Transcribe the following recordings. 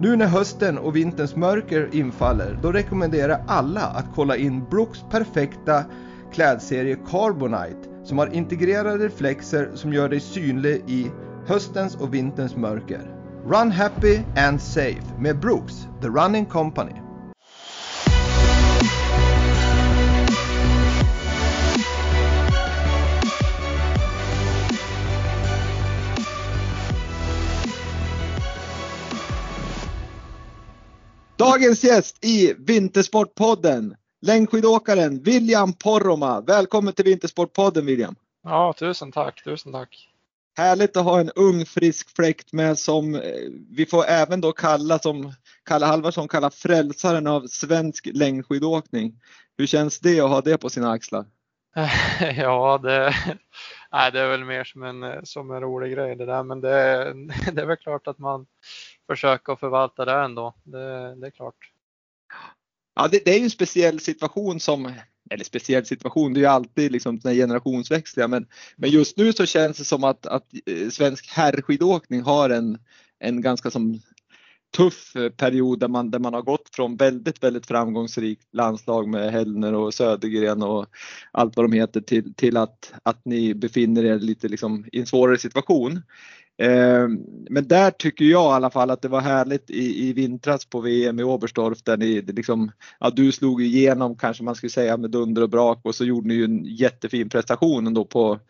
Nu när hösten och vinterns mörker infaller, då rekommenderar jag alla att kolla in Brooks perfekta klädserie Carbonite som har integrerade reflexer som gör dig synlig i höstens och vinterns mörker. Run happy and safe med Brooks, The Running Company. Dagens gäst i Vintersportpodden, längdskidåkaren William Poromaa. Välkommen till Vintersportpodden William. Ja, tusen tack, tusen tack. Härligt att ha en ung frisk fläkt med som vi får även då kalla som Kalle Halvarsson kallar frälsaren av svensk längdskidåkning. Hur känns det att ha det på sina axlar? Ja, det, nej, det är väl mer som en, som en rolig grej det där, men det, det är väl klart att man försöka förvalta det ändå. Det, det är klart. Ja, det, det, är ju en speciell situation som, eller speciell situation, det är ju alltid liksom den generationsväxliga, men, men just nu så känns det som att, att eh, svensk herrskidåkning har en, en ganska som tuff eh, period där man, där man har gått från väldigt, väldigt framgångsrikt landslag med Hellner och Södergren och allt vad de heter till, till att, att ni befinner er lite liksom i en svårare situation. Ehm, men där tycker jag i alla fall att det var härligt i, i vintras på VM i Oberstdorf där ni liksom, ja, du slog igenom kanske man skulle säga med dunder och brak och så gjorde ni ju en jättefin prestation ändå på,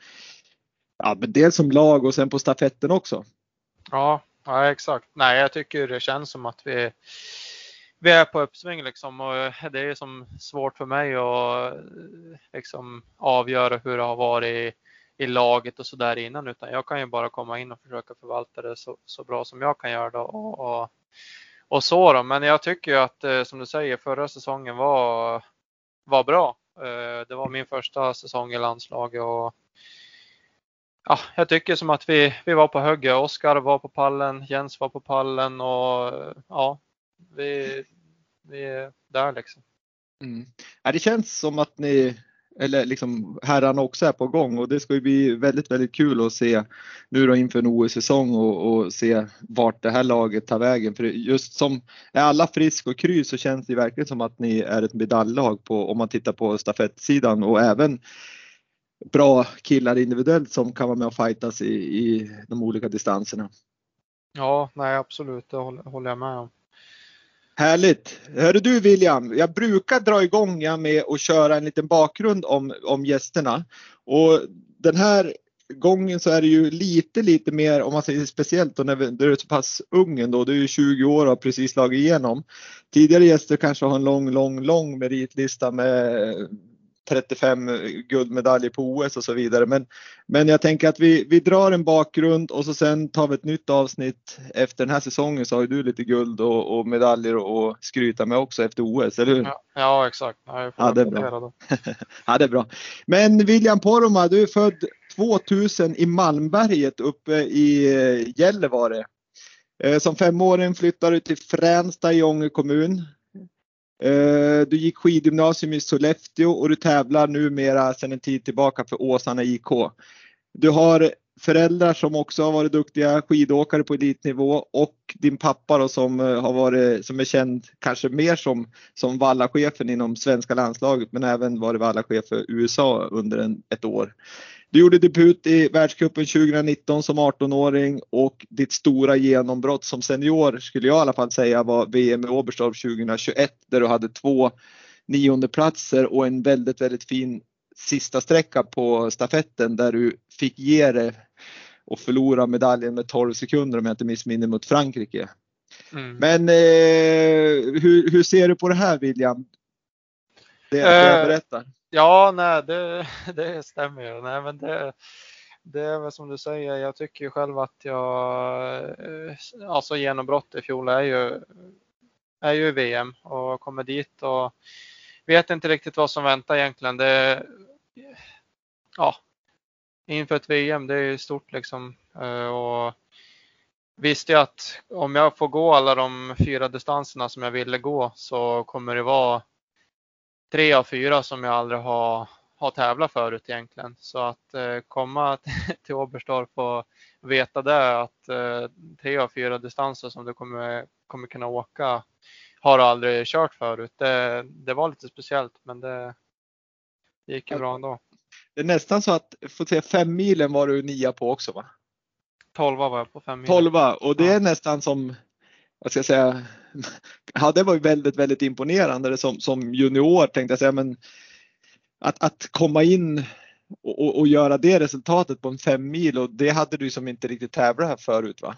ja, men dels som lag och sen på stafetten också. Ja, ja exakt. Nej, jag tycker det känns som att vi vi är på uppsving liksom och det är ju som svårt för mig att liksom avgöra hur det har varit i laget och sådär innan utan jag kan ju bara komma in och försöka förvalta det så, så bra som jag kan göra det och, och, och så då. Men jag tycker ju att eh, som du säger förra säsongen var, var bra. Eh, det var min första säsong i landslaget och ja, jag tycker som att vi, vi var på hugget. Oskar var på pallen, Jens var på pallen och ja, vi, vi är där liksom. Mm. Ja, det känns som att ni eller liksom herrarna också är på gång och det ska ju bli väldigt, väldigt kul att se nu då inför en OS-säsong och, och, se vart det här laget tar vägen. För just som är alla frisk och kry så känns det verkligen som att ni är ett medaljlag på, om man tittar på stafettsidan och även bra killar individuellt som kan vara med och fightas i, i de olika distanserna. Ja, nej absolut, det håller jag med om. Härligt! Hörru du William, jag brukar dra igång med att köra en liten bakgrund om, om gästerna. Och den här gången så är det ju lite, lite mer, om man säger speciellt då när du är så pass ung ändå, du är ju 20 år och har precis slagit igenom. Tidigare gäster kanske har en lång, lång, lång meritlista med 35 guldmedaljer på OS och så vidare. Men, men jag tänker att vi, vi drar en bakgrund och så sen tar vi ett nytt avsnitt. Efter den här säsongen så har ju du lite guld och, och medaljer att skryta med också efter OS, eller hur? Ja, ja exakt. Ja, ja, det är bra. ja, det är bra. Men William Poromaa, du är född 2000 i Malmberget uppe i eh, Gällivare. Eh, som femåring flyttade du till Fränsta i Ånge kommun. Eh, du gick skidgymnasium i Sollefteå och du tävlar numera sedan en tid tillbaka för Åsarna IK. Du har föräldrar som också har varit duktiga skidåkare på elitnivå och din pappa då som eh, har varit, som är känd kanske mer som, som vallachefen inom svenska landslaget men även varit vallachef för USA under en, ett år. Du gjorde debut i världscupen 2019 som 18-åring och ditt stora genombrott som senior skulle jag i alla fall säga var VM i Oberstdorf 2021 där du hade två niondeplatser och en väldigt, väldigt fin sista sträcka på stafetten där du fick ge det och förlora medaljen med 12 sekunder om jag inte missminner mot Frankrike. Mm. Men eh, hur, hur ser du på det här William? Det, det jag eh, berättar. Ja, nej, det, det stämmer ju. Nej, men det, det är väl som du säger, jag tycker ju själv att jag, eh, alltså genombrott i fjol är ju, är ju VM och kommer dit och vet inte riktigt vad som väntar egentligen. Det, ja, inför ett VM, det är ju stort liksom. Eh, och visste jag att om jag får gå alla de fyra distanserna som jag ville gå så kommer det vara tre av fyra som jag aldrig har, har tävlat förut egentligen. Så att eh, komma till Oberstdorf och veta det att eh, tre av fyra distanser som du kommer, kommer kunna åka har du aldrig kört förut. Det, det var lite speciellt men det, det gick ju bra ändå. Det är nästan så att, får se, fem milen var du nia på också va? Tolva var jag på fem milen. Tolva och det är nästan som, vad ska jag säga, ja det var ju väldigt, väldigt imponerande som, som junior tänkte jag säga, men att, att komma in och, och, och, göra det resultatet på en fem mil och det hade du som inte riktigt tävlat här förut va?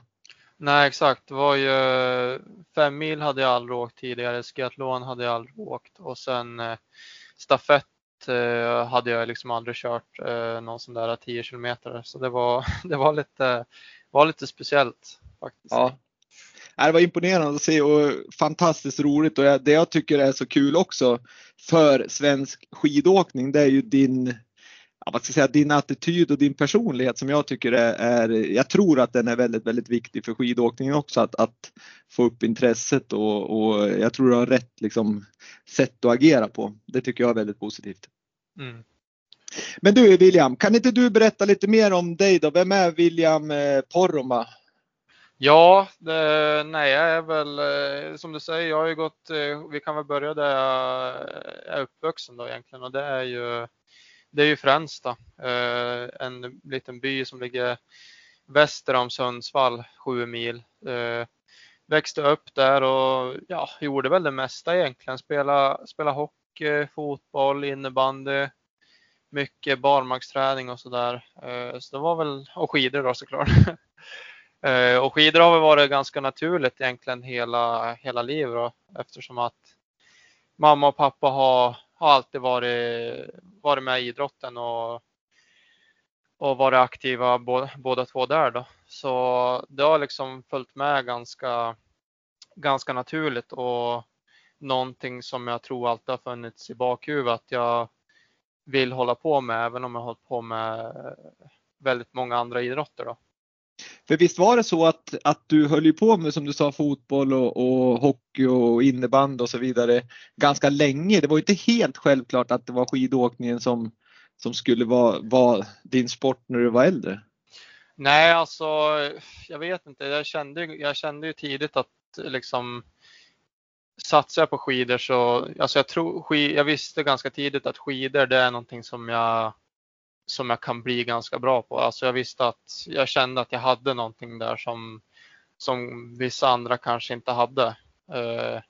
Nej exakt, det var ju fem mil hade jag aldrig åkt tidigare, skiathlon hade jag aldrig åkt och sen eh, stafett eh, hade jag liksom aldrig kört eh, någon sån där 10 kilometer så det var, det var lite, var lite speciellt faktiskt. Ja, det var imponerande att se och fantastiskt roligt och det jag tycker är så kul också för svensk skidåkning det är ju din vad ska jag säga, din attityd och din personlighet som jag tycker är, är, jag tror att den är väldigt, väldigt viktig för skidåkningen också att, att få upp intresset och, och jag tror du har rätt liksom, sätt att agera på. Det tycker jag är väldigt positivt. Mm. Men du William, kan inte du berätta lite mer om dig då? Vem är William eh, Porroma? Ja, det, nej, jag är väl eh, som du säger, jag har ju gått, eh, vi kan väl börja där jag är uppvuxen då egentligen och det är ju, det är ju Fränsta, eh, en liten by som ligger väster om Sundsvall, sju mil. Växte upp där och ja, gjorde väl det mesta egentligen. Spela, spela hockey, fotboll, innebandy, mycket barmarksträning och sådär. Så det var väl, och skidor då såklart. Eh, och skidor har väl varit ganska naturligt egentligen hela, hela livet då, eftersom att mamma och pappa har, har alltid varit, varit med i idrotten och, och varit aktiva båda, båda två där då. Så det har liksom följt med ganska, ganska naturligt och någonting som jag tror alltid har funnits i bakhuvudet att jag vill hålla på med även om jag har hållit på med väldigt många andra idrotter. Då. För visst var det så att, att du höll ju på med som du sa fotboll och, och hockey och innebandy och så vidare ganska länge. Det var inte helt självklart att det var skidåkningen som, som skulle vara, vara din sport när du var äldre. Nej, alltså jag vet inte. Jag kände, jag kände ju tidigt att liksom satsar jag på skidor så, alltså jag tror, jag visste ganska tidigt att skidor det är någonting som jag som jag kan bli ganska bra på. Alltså jag visste att jag kände att jag hade någonting där som, som vissa andra kanske inte hade. Eh,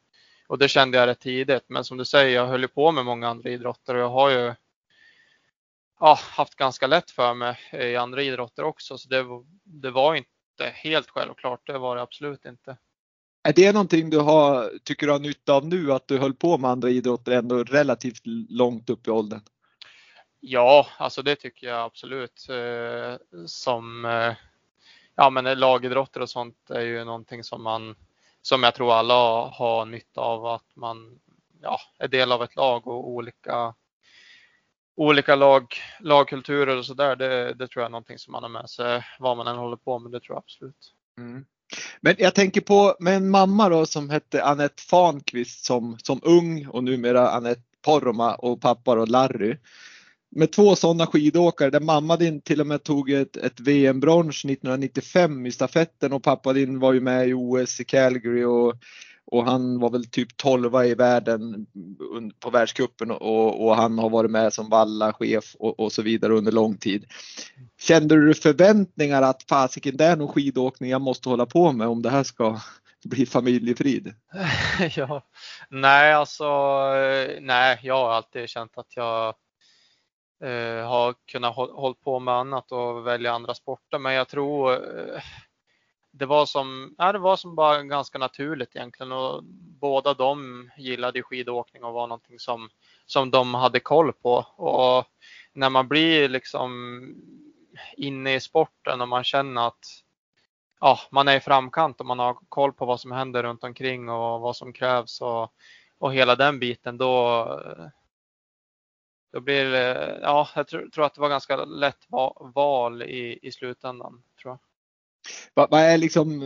och det kände jag rätt tidigt. Men som du säger, jag höll ju på med många andra idrotter och jag har ju ja, haft ganska lätt för mig i andra idrotter också. Så det, det var inte helt självklart. Det var det absolut inte. Är det någonting du har, tycker du har nytta av nu att du höll på med andra idrotter ändå relativt långt upp i åldern? Ja, alltså det tycker jag absolut. Eh, som eh, ja, men lagidrotter och sånt är ju någonting som man som jag tror alla har nytta av att man ja, är del av ett lag och olika olika lag, lagkulturer och sådär. Det, det tror jag är någonting som man har med sig vad man än håller på med. Det tror jag absolut. Mm. Men jag tänker på med en mamma då som hette Annette Fanqvist som, som ung och numera Annette Poromaa och pappa och Larry med två sådana skidåkare där mamma din till och med tog ett, ett VM-brons 1995 i stafetten och pappa din var ju med i OS i Calgary och, och han var väl typ 12 i världen på världscupen och, och, han har varit med som vallachef och, och så vidare under lång tid. Kände du förväntningar att fasiken det är nog skidåkning jag måste hålla på med om det här ska bli familjefrid? ja, nej alltså, eh, nej, jag har alltid känt att jag eh, har kunnat hålla på med annat och välja andra sporter. Men jag tror eh, det var som, ja, det var som bara ganska naturligt egentligen och båda de gillade skidåkning och var någonting som, som de hade koll på. Och när man blir liksom inne i sporten och man känner att ja, man är i framkant och man har koll på vad som händer runt omkring och vad som krävs och, och hela den biten då, då blir det, ja, jag tror, tror att det var ganska lätt val i, i slutändan. Tror jag. Vad, vad är liksom,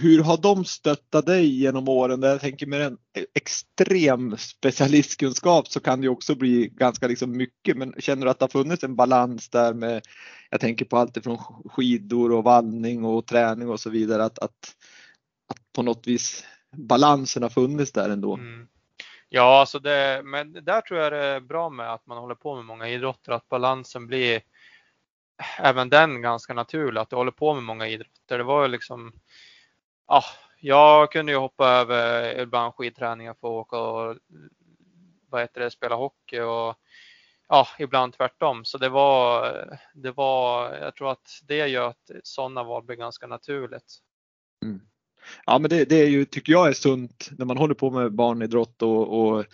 hur har de stöttat dig genom åren? jag tänker med en extrem specialistkunskap så kan det också bli ganska liksom mycket. Men känner du att det har funnits en balans där med, jag tänker på allt från skidor och vallning och träning och så vidare, att, att, att på något vis balansen har funnits där ändå? Mm. Ja, alltså det, men där tror jag det är bra med att man håller på med många idrotter, att balansen blir även den ganska naturlig, att du håller på med många idrotter. Det var ju liksom, ja, jag kunde ju hoppa över ibland skidträningar för att åka och vad heter det, spela hockey och ja, ibland tvärtom. Så det var, det var, jag tror att det gör att sådana val blir ganska naturligt. Mm. Ja men det, det, är ju, tycker jag är sunt när man håller på med barnidrott och, och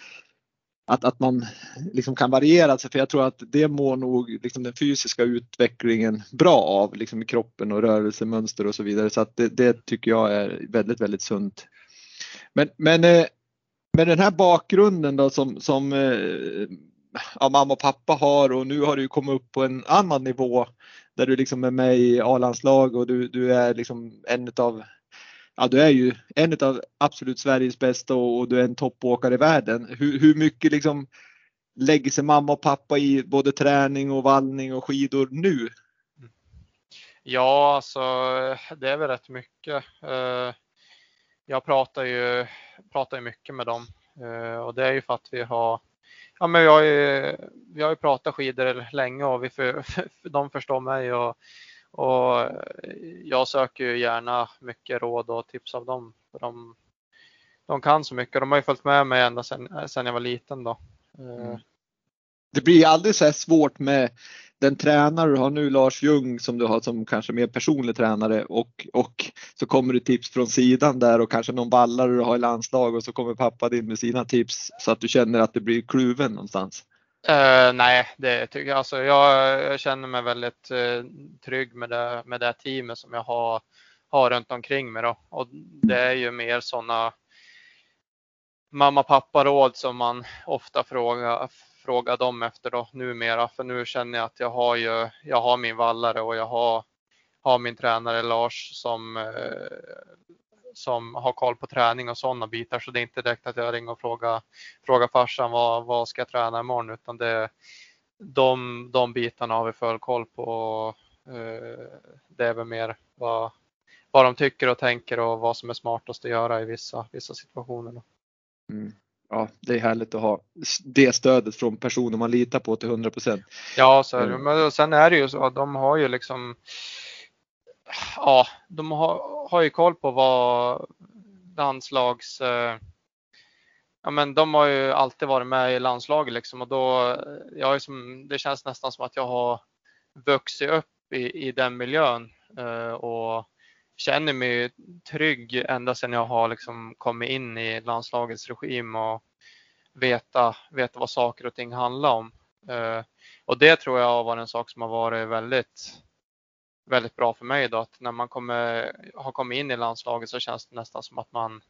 att, att man liksom kan variera sig för jag tror att det mår nog liksom den fysiska utvecklingen bra av liksom i kroppen och rörelsemönster och så vidare så att det, det tycker jag är väldigt, väldigt sunt. Men, men eh, med den här bakgrunden då som, som eh, ja, mamma och pappa har och nu har du kommit upp på en annan nivå där du liksom är med i A-landslag och du, du är liksom en av ja, du är ju en av absolut Sveriges bästa och, du är en toppåkare i världen. Hur, hur mycket liksom lägger sig mamma och pappa i både träning och vallning och skidor nu? Ja, alltså det är väl rätt mycket. Eh, jag pratar ju, pratar ju mycket med dem eh, och det är ju för att vi har Ja, men vi har ju, vi har ju pratat skidor länge och vi för, de förstår mig och och eh, jag söker ju gärna mycket råd och tips av dem. För de, de kan så mycket. De har ju följt med mig ända sedan, eh, sedan jag var liten. Då. Eh, mm. Det blir aldrig så här svårt med den tränare du har nu, Lars Ljung, som du har som kanske mer personlig tränare och, och så kommer det tips från sidan där och kanske någon ballare du har i landslag och så kommer pappa din med sina tips så att du känner att det blir kluven någonstans. Uh, nej, det tycker jag. Alltså, jag, jag känner mig väldigt uh, trygg med det, med det teamet som jag har, har runt omkring mig. Då. Och det är ju mer sådana mamma pappa råd som man ofta frågar, frågar dem efter då numera. För nu känner jag att jag har ju, jag har min vallare och jag har, har min tränare Lars som uh, som har koll på träning och sådana bitar. Så det är inte direkt att jag ringer och frågar, frågar farsan vad, vad ska jag träna imorgon utan det, de, de bitarna har vi full koll på. Eh, det är väl mer vad, vad de tycker och tänker och vad som är smartast att göra i vissa, vissa situationer. Mm. Ja, det är härligt att ha det stödet från personer man litar på till 100 procent. Ja, så är det. Mm. Men sen är det ju så att de har ju liksom ja, de har, har ju koll på vad landslags... Eh, ja, men de har ju alltid varit med i landslaget liksom och då, jag är som, det känns nästan som att jag har vuxit upp i, i den miljön eh, och känner mig trygg ända sedan jag har liksom kommit in i landslagets regim och veta, veta vad saker och ting handlar om. Eh, och det tror jag har varit en sak som har varit väldigt väldigt bra för mig då att när man kommer, har kommit in i landslaget så känns det nästan som att man,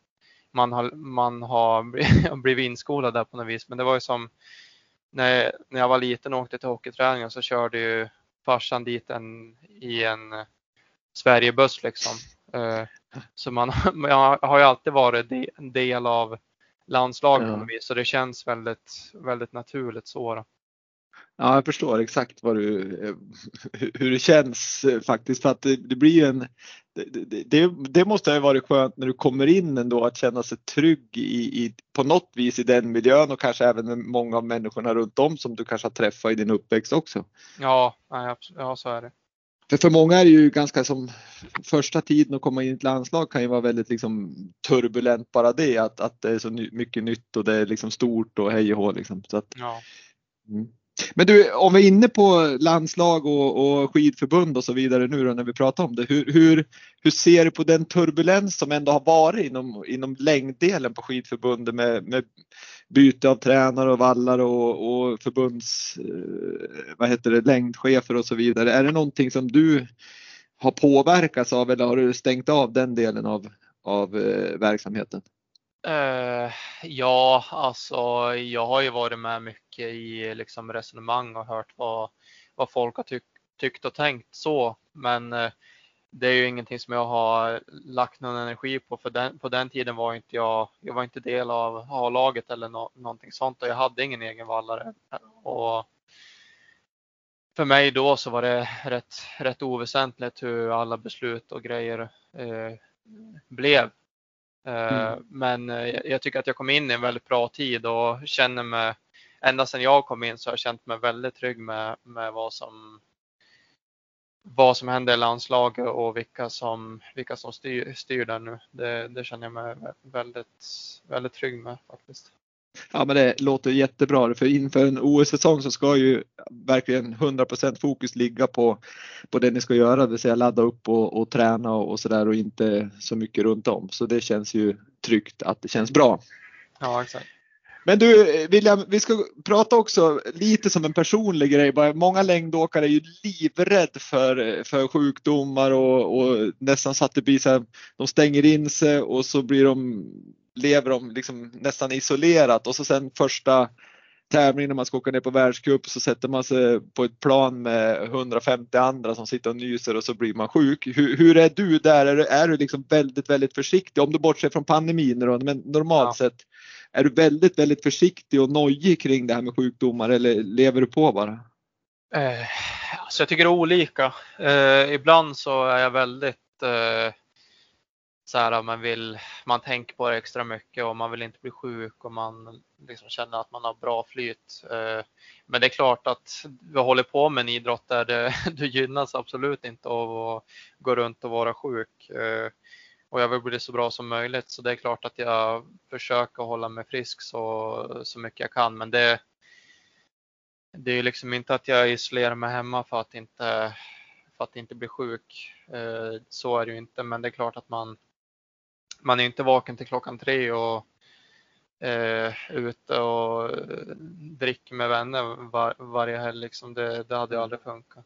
man har, man har blivit inskolad där på något vis. Men det var ju som när, när jag var liten och åkte till hockeyträningen så körde ju farsan dit en, i en Sverigebuss liksom. Eh, så man, man har ju alltid varit en del av landslaget ja. på något vis så det känns väldigt, väldigt naturligt så. Då. Ja, jag förstår exakt vad du, hur det känns faktiskt. För att det, det blir en, det, det, det, måste ha varit skönt när du kommer in ändå att känna sig trygg i, i, på något vis i den miljön och kanske även med många av människorna runt om som du kanske har träffat i din uppväxt också. Ja, ja så är det. För, för många är det ju ganska som första tiden att komma in i ett landslag kan ju vara väldigt liksom turbulent bara det att, att det är så mycket nytt och det är liksom stort och hej och hå liksom. Så att, ja. mm. Men du, om vi är inne på landslag och, och skidförbund och så vidare nu då när vi pratar om det. Hur, hur, hur ser du på den turbulens som ändå har varit inom, inom längddelen på skidförbundet med, med byte av tränare och vallar och, och förbunds, eh, vad heter det, längdchefer och så vidare. Är det någonting som du har påverkats av eller har du stängt av den delen av, av eh, verksamheten? Uh, ja, alltså jag har ju varit med mycket i liksom resonemang och hört vad, vad folk har tyck, tyckt och tänkt så. Men uh, det är ju ingenting som jag har lagt någon energi på för den, på den tiden var inte jag, jag var inte del av A-laget eller no, någonting sånt och jag hade ingen egen vallare. Och för mig då så var det rätt, rätt oväsentligt hur alla beslut och grejer uh, blev. Mm. Eh, men eh, jag tycker att jag kom in i en väldigt bra tid och känner mig, ända sedan jag kom in så har jag känt mig väldigt trygg med, med vad som vad som händer i landslaget och vilka som, vilka som styr, styr där nu. Det, det känner jag mig väldigt, väldigt trygg med faktiskt. Ja men det låter jättebra för inför en OS-säsong så ska ju verkligen 100% fokus ligga på, på det ni ska göra, det vill säga ladda upp och, och träna och, och sådär och inte så mycket runt om. Så det känns ju tryggt att det känns bra. Ja exakt. Men du William, vi ska prata också lite som en personlig grej. Många längdåkare är ju livrädd för, för sjukdomar och, och nästan så att det blir så här, de stänger in sig och så blir de, lever de liksom nästan isolerat och så sen första tävlingen när man ska åka ner på världscup så sätter man sig på ett plan med 150 andra som sitter och nyser och så blir man sjuk. Hur, hur är du där? Är du, är du liksom väldigt, väldigt försiktig? Om du bortser från pandemin då, men normalt ja. sett är du väldigt, väldigt försiktig och nojig kring det här med sjukdomar eller lever du på bara? Eh, alltså jag tycker det är olika. Eh, ibland så är jag väldigt eh, så här, man vill, man tänker på det extra mycket och man vill inte bli sjuk och man liksom känner att man har bra flyt. Eh, men det är klart att vi håller på med en idrott där det, du gynnas absolut inte av att gå runt och vara sjuk. Eh, och jag vill bli så bra som möjligt så det är klart att jag försöker hålla mig frisk så, så mycket jag kan men det, det är liksom inte att jag isolerar mig hemma för att inte, för att inte bli sjuk. Eh, så är det ju inte men det är klart att man, man är inte vaken till klockan tre och eh, ute och dricker med vänner var, varje helg. Liksom det, det hade aldrig funkat.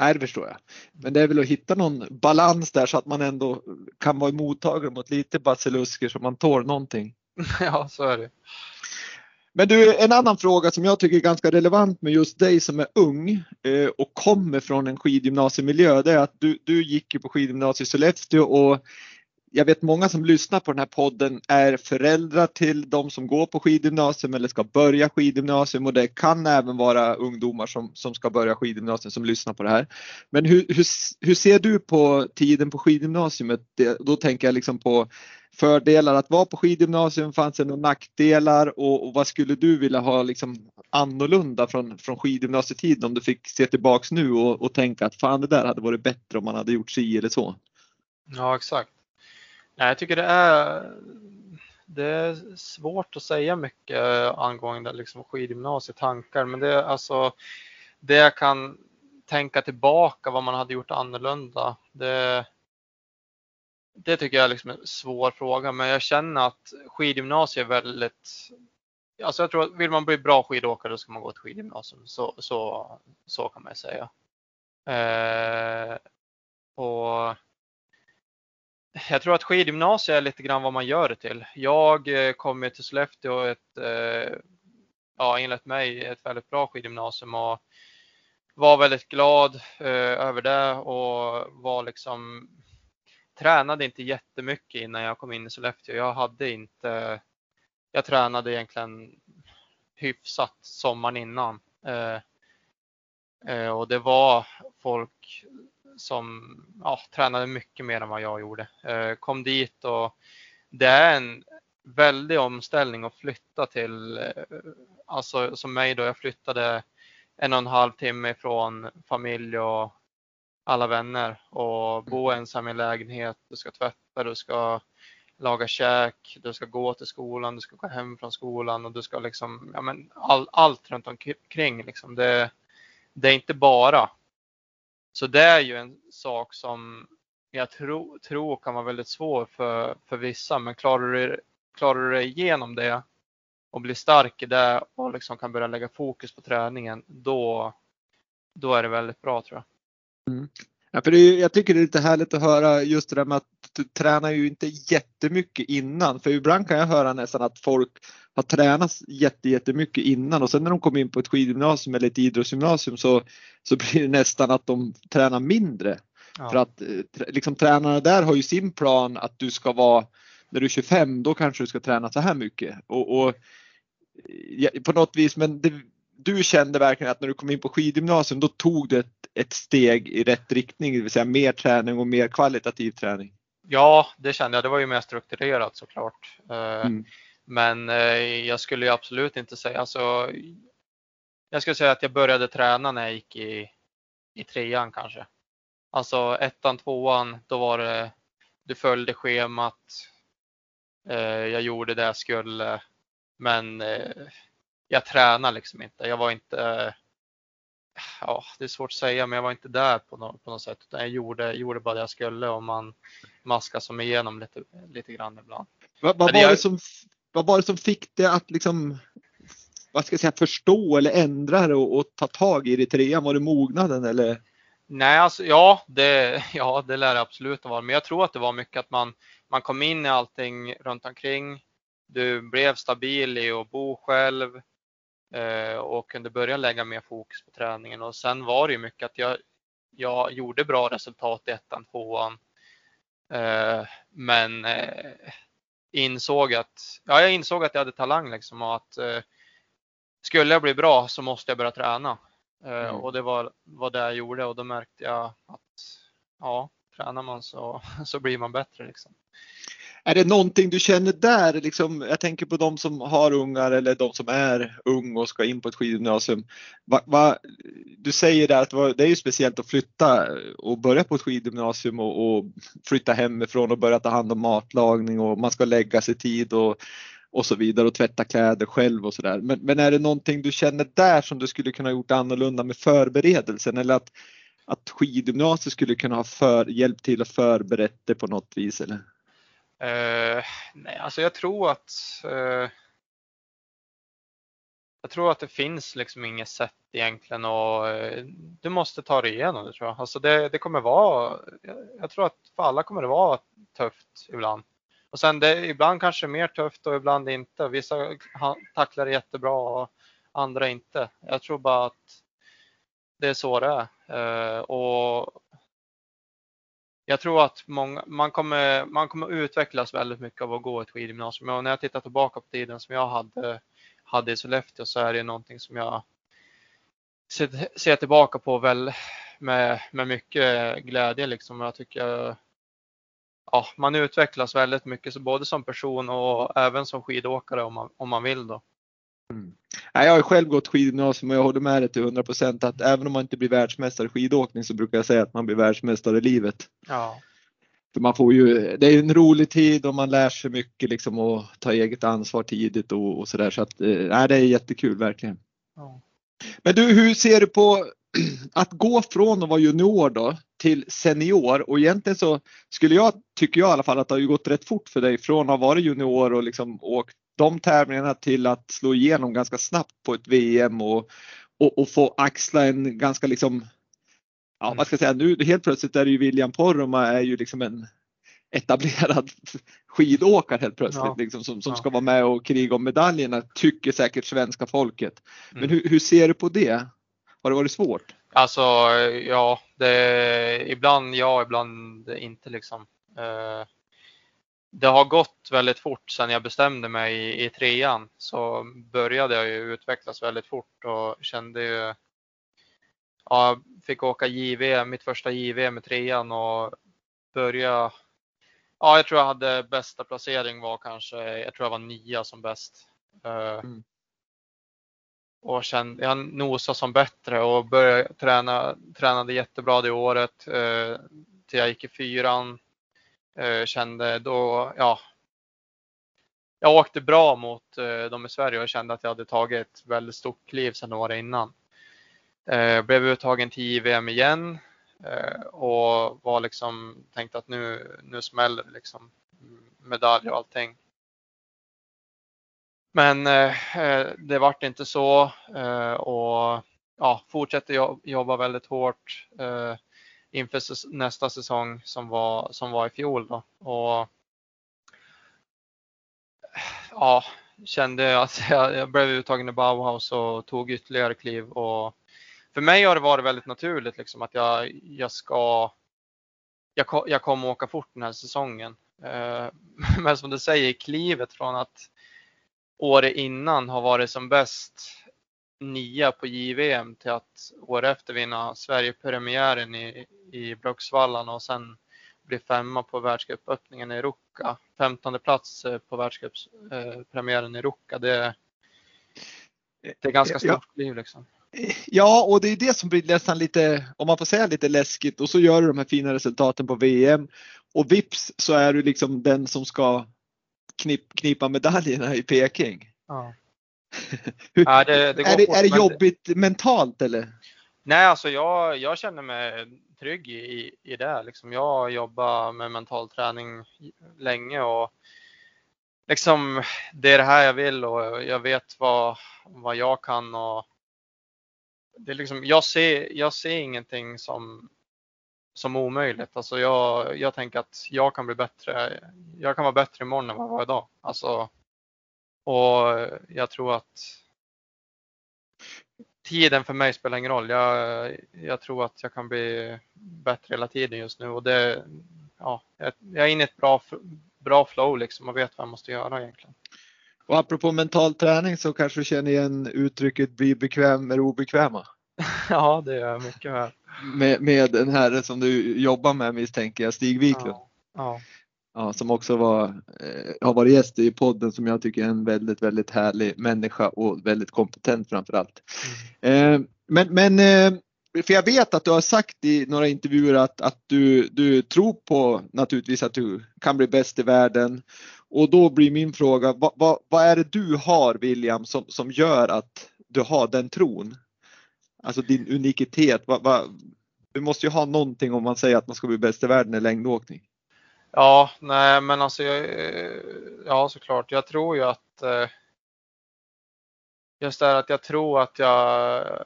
Nej, det förstår jag. Men det är väl att hitta någon balans där så att man ändå kan vara mottaglig mot lite basilusker så man tål någonting. Ja, så är det. Men du, en annan fråga som jag tycker är ganska relevant med just dig som är ung eh, och kommer från en skidgymnasiemiljö, det är att du, du gick ju på skidgymnasiet i Sollefteå och jag vet många som lyssnar på den här podden är föräldrar till de som går på skidgymnasium eller ska börja skidgymnasium och det kan även vara ungdomar som, som ska börja skidgymnasium som lyssnar på det här. Men hur, hur, hur ser du på tiden på skidgymnasiet? Då tänker jag liksom på fördelar att vara på skidgymnasium, fanns det några nackdelar och, och, vad skulle du vilja ha liksom annorlunda från, från skidgymnasietiden om du fick se tillbaks nu och, och tänka att fan det där hade varit bättre om man hade gjort si eller så? Ja exakt. Nej, jag tycker det är, det är svårt att säga mycket angående liksom skidgymnasietankar, men det är alltså det jag kan tänka tillbaka vad man hade gjort annorlunda. Det, det tycker jag liksom är liksom en svår fråga, men jag känner att skidgymnasiet är väldigt Alltså jag tror att vill man bli bra skidåkare ska man gå till skidgymnasium. Så, så, så kan man säga. Eh, och jag tror att skidgymnasiet är lite grann vad man gör det till. Jag eh, kom kom till Sollefteå ett, eh, ja enligt mig, ett väldigt bra skidgymnasium och var väldigt glad eh, över det och var liksom tränade inte jättemycket innan jag kom in i Sollefteå. Jag hade inte, jag tränade egentligen hyfsat sommaren innan. och det var folk som ja, tränade mycket mer än vad jag gjorde. Eh, kom dit och det är en väldig omställning att flytta till, eh, alltså som mig då, jag flyttade en och en halv timme från familj och alla vänner och bo Mm. ensam i lägenhet. Du ska tvätta, du ska laga käk, du ska gå till skolan, du ska gå hem från skolan och du ska liksom, ja men all, allt runt omkring liksom. Det, det är inte bara. Så det är ju en sak som jag tror, tro kan vara väldigt svår för, för vissa, men klarar du, klarar du dig igenom det och blir stark i det och liksom kan börja lägga fokus på träningen, då, då är det väldigt bra tror jag. Mm. Ja, för det är, jag tycker det är lite härligt att höra just det där med att du tränar ju inte jättemycket innan. För ibland kan jag höra nästan att folk har tränat jätte, jättemycket innan och sen när de kommer in på ett skidgymnasium eller ett idrottsgymnasium så, så blir det nästan att de tränar mindre. Ja. För att eh, liksom, tränarna där har ju sin plan att du ska vara, när du är 25 då kanske du ska träna så här mycket. Och, och ja, på något vis, men det, du kände verkligen att när du kom in på skidgymnasium då tog du ett, ett steg i rätt riktning, det vill säga mer träning och mer kvalitativ träning. Ja, det kände jag. Det var ju mer strukturerat såklart. Eh, Mm. Men eh, jag skulle ju absolut inte säga, alltså, jag skulle säga att jag började träna när jag gick i, i trean kanske. Alltså ettan, tvåan, då var det, du följde schemat. Eh, jag gjorde det jag skulle, men jag tränade liksom inte. Jag var inte, ja det är svårt att säga, men jag var inte där på något, på något sätt. Utan jag gjorde, gjorde bara det jag skulle och man maskade som igenom lite, lite grann ibland. Vad, vad, var jag- det som, vad var det som fick dig att liksom, vad ska jag säga, förstå eller ändra det och, och ta tag i det i trean? Var det mognaden eller? Nej, alltså ja, det, ja, det lär det absolut vara. Men jag tror att det var mycket att man, man kom in i allting runt omkring. Du blev stabil i att bo själv och kunde börja lägga mer fokus på träningen. Och sen var det ju mycket att jag, jag gjorde bra resultat i ettan, tvåan. Eh, men eh, insåg att, ja, jag insåg att jag hade talang liksom och att eh, skulle jag bli bra så måste jag börja träna. Eh, Mm. Och det var, var det jag gjorde och då märkte jag att ja, tränar man så, så blir man bättre. Liksom. Är det någonting du känner där? Liksom, jag tänker på de som har ungar eller de som är ung och ska in på ett skidgymnasium. Va, va, du säger där att det är ju speciellt att flytta och börja på ett skidgymnasium och, och flytta hemifrån och börja ta hand om matlagning och man ska lägga sig tid och, och så vidare och tvätta kläder själv och sådär. Men, men är det någonting du känner där som du skulle kunna gjort annorlunda med förberedelsen eller att, att skidgymnasiet skulle kunna ha för, hjälpt till att förberett det på något vis? Eller? Eh, nej, alltså jag tror att eh, jag tror att det finns liksom inget sätt egentligen och eh, du måste ta dig igenom det tror jag. Alltså det, det kommer vara, jag, jag tror att för alla kommer det vara tufft ibland. Och sen det, ibland kanske mer tufft och ibland inte. Vissa tacklar det jättebra och andra inte. Jag tror bara att det är så det är. Eh, och jag tror att många, man, kommer, man kommer utvecklas väldigt mycket av att gå ett skidgymnasium. Och när jag tittar tillbaka på tiden som jag hade, hade i Sollefteå så är det någonting som jag ser, ser tillbaka på väl med, med mycket glädje. Liksom. Jag tycker ja, man utvecklas väldigt mycket, så både som person och även som skidåkare om man, om man vill. Då. Nej, jag har själv gått skidgymnasium och jag håller med dig till 100 procent att även om man inte blir världsmästare i skidåkning så brukar jag säga att man blir världsmästare i livet. Ja. För man får ju, det är en rolig tid och man lär sig mycket liksom och ta eget ansvar tidigt och, och sådär så att eh, nej, det är jättekul verkligen. Ja. Men du, hur ser du på att gå från att vara junior då till senior och egentligen så skulle jag, tycker jag i alla fall att det har ju gått rätt fort för dig från att ha varit junior och liksom åkt de tävlingarna till att slå igenom ganska snabbt på ett VM och, och, och få axla en ganska liksom, ja vad ska jag säga, nu helt plötsligt är det ju William Poromaa är ju liksom en etablerad skidåkare helt plötsligt Ja. liksom, som, som Ja. ska vara med och kriga om medaljerna tycker säkert svenska folket. Men Mm. hur, hur ser du på det? Har det varit svårt? Alltså ja, det, ibland ja, ibland inte liksom. Eh, Det har gått väldigt fort sedan jag bestämde mig i, i trean så började jag ju utvecklas väldigt fort och kände ju Ja, fick åka JV, mitt första JV med trean och börja Ja, jag tror jag hade bästa placering var kanske, jag tror jag var nia som bäst. Eh, Mm. och kände, jag nosade som bättre och började träna, tränade jättebra det året eh, till jag gick i fyran. Eh, kände då, ja. Jag åkte bra mot eh, dem i Sverige och kände att jag hade tagit ett väldigt stort kliv sedan året innan. Eh, jag blev uttagen till JVM igen och var liksom tänkt att nu, nu smäller det liksom medalj och allting. Men eh, det vart inte så eh, och ja, fortsätter jobba väldigt hårt eh, inför nästa säsong som var, som var i fjol. Då. Och, ja, kände att jag, blev uttagen i Bauhaus och tog ytterligare kliv. Och för mig har det varit väldigt naturligt liksom, att jag, jag ska jag, jag kommer åka fort den här säsongen. Eh, men som du säger, klivet från att året innan har varit som bäst nia på JVM till att året efter vinna Sverigepremiären i, i Bruksvallarna och sen bli femma på världscupöppningen i Ruka. 15 plats eh, på världscuppremiären i Ruka. Det, det är ganska stort ja. liv liksom. Ja, och det är det som blir nästan lite, om man får säga lite läskigt och så gör du de här fina resultaten på VM och vips så är du liksom den som ska knip, knipa medaljerna i Peking. Ja. ja, det, det är det, är det jobbigt mentalt eller? Nej, alltså jag, jag känner mig trygg i, i det. Liksom jag har jobbat med mental träning länge och liksom det är det här jag vill och jag vet vad, vad jag kan och det är liksom, jag ser, jag ser ingenting som, som omöjligt. Alltså jag, jag tänker att jag kan bli bättre. Jag kan vara bättre imorgon än vad jag var idag. Alltså, och jag tror att tiden för mig spelar ingen roll. Jag, jag tror att jag kan bli bättre hela tiden just nu och det, ja, jag är inne i ett bra, bra flow liksom och vet vad jag måste göra egentligen. Och apropå mental träning så kanske du känner igen uttrycket bli bekväm med det obekväma? ja, det gör jag mycket väl. Med, med den här som du jobbar med misstänker jag, Stig Wiklund. Ja, ja. Ja. som också var, eh, har varit gäst i podden som jag tycker är en väldigt, väldigt härlig människa och väldigt kompetent framför allt. Mm. Eh, men, men eh, för jag vet att du har sagt i några intervjuer att, att du, du tror på naturligtvis att du kan bli bäst i världen. Och då blir min fråga, vad, vad, vad är det du har William som, som gör att du har den tron? Alltså din unikitet. Va, va, du måste ju ha någonting om man säger att man ska bli bäst i världen i längdåkning. Ja, nej men alltså jag, eh, ja såklart. Jag tror ju att eh, just det här att jag tror att jag,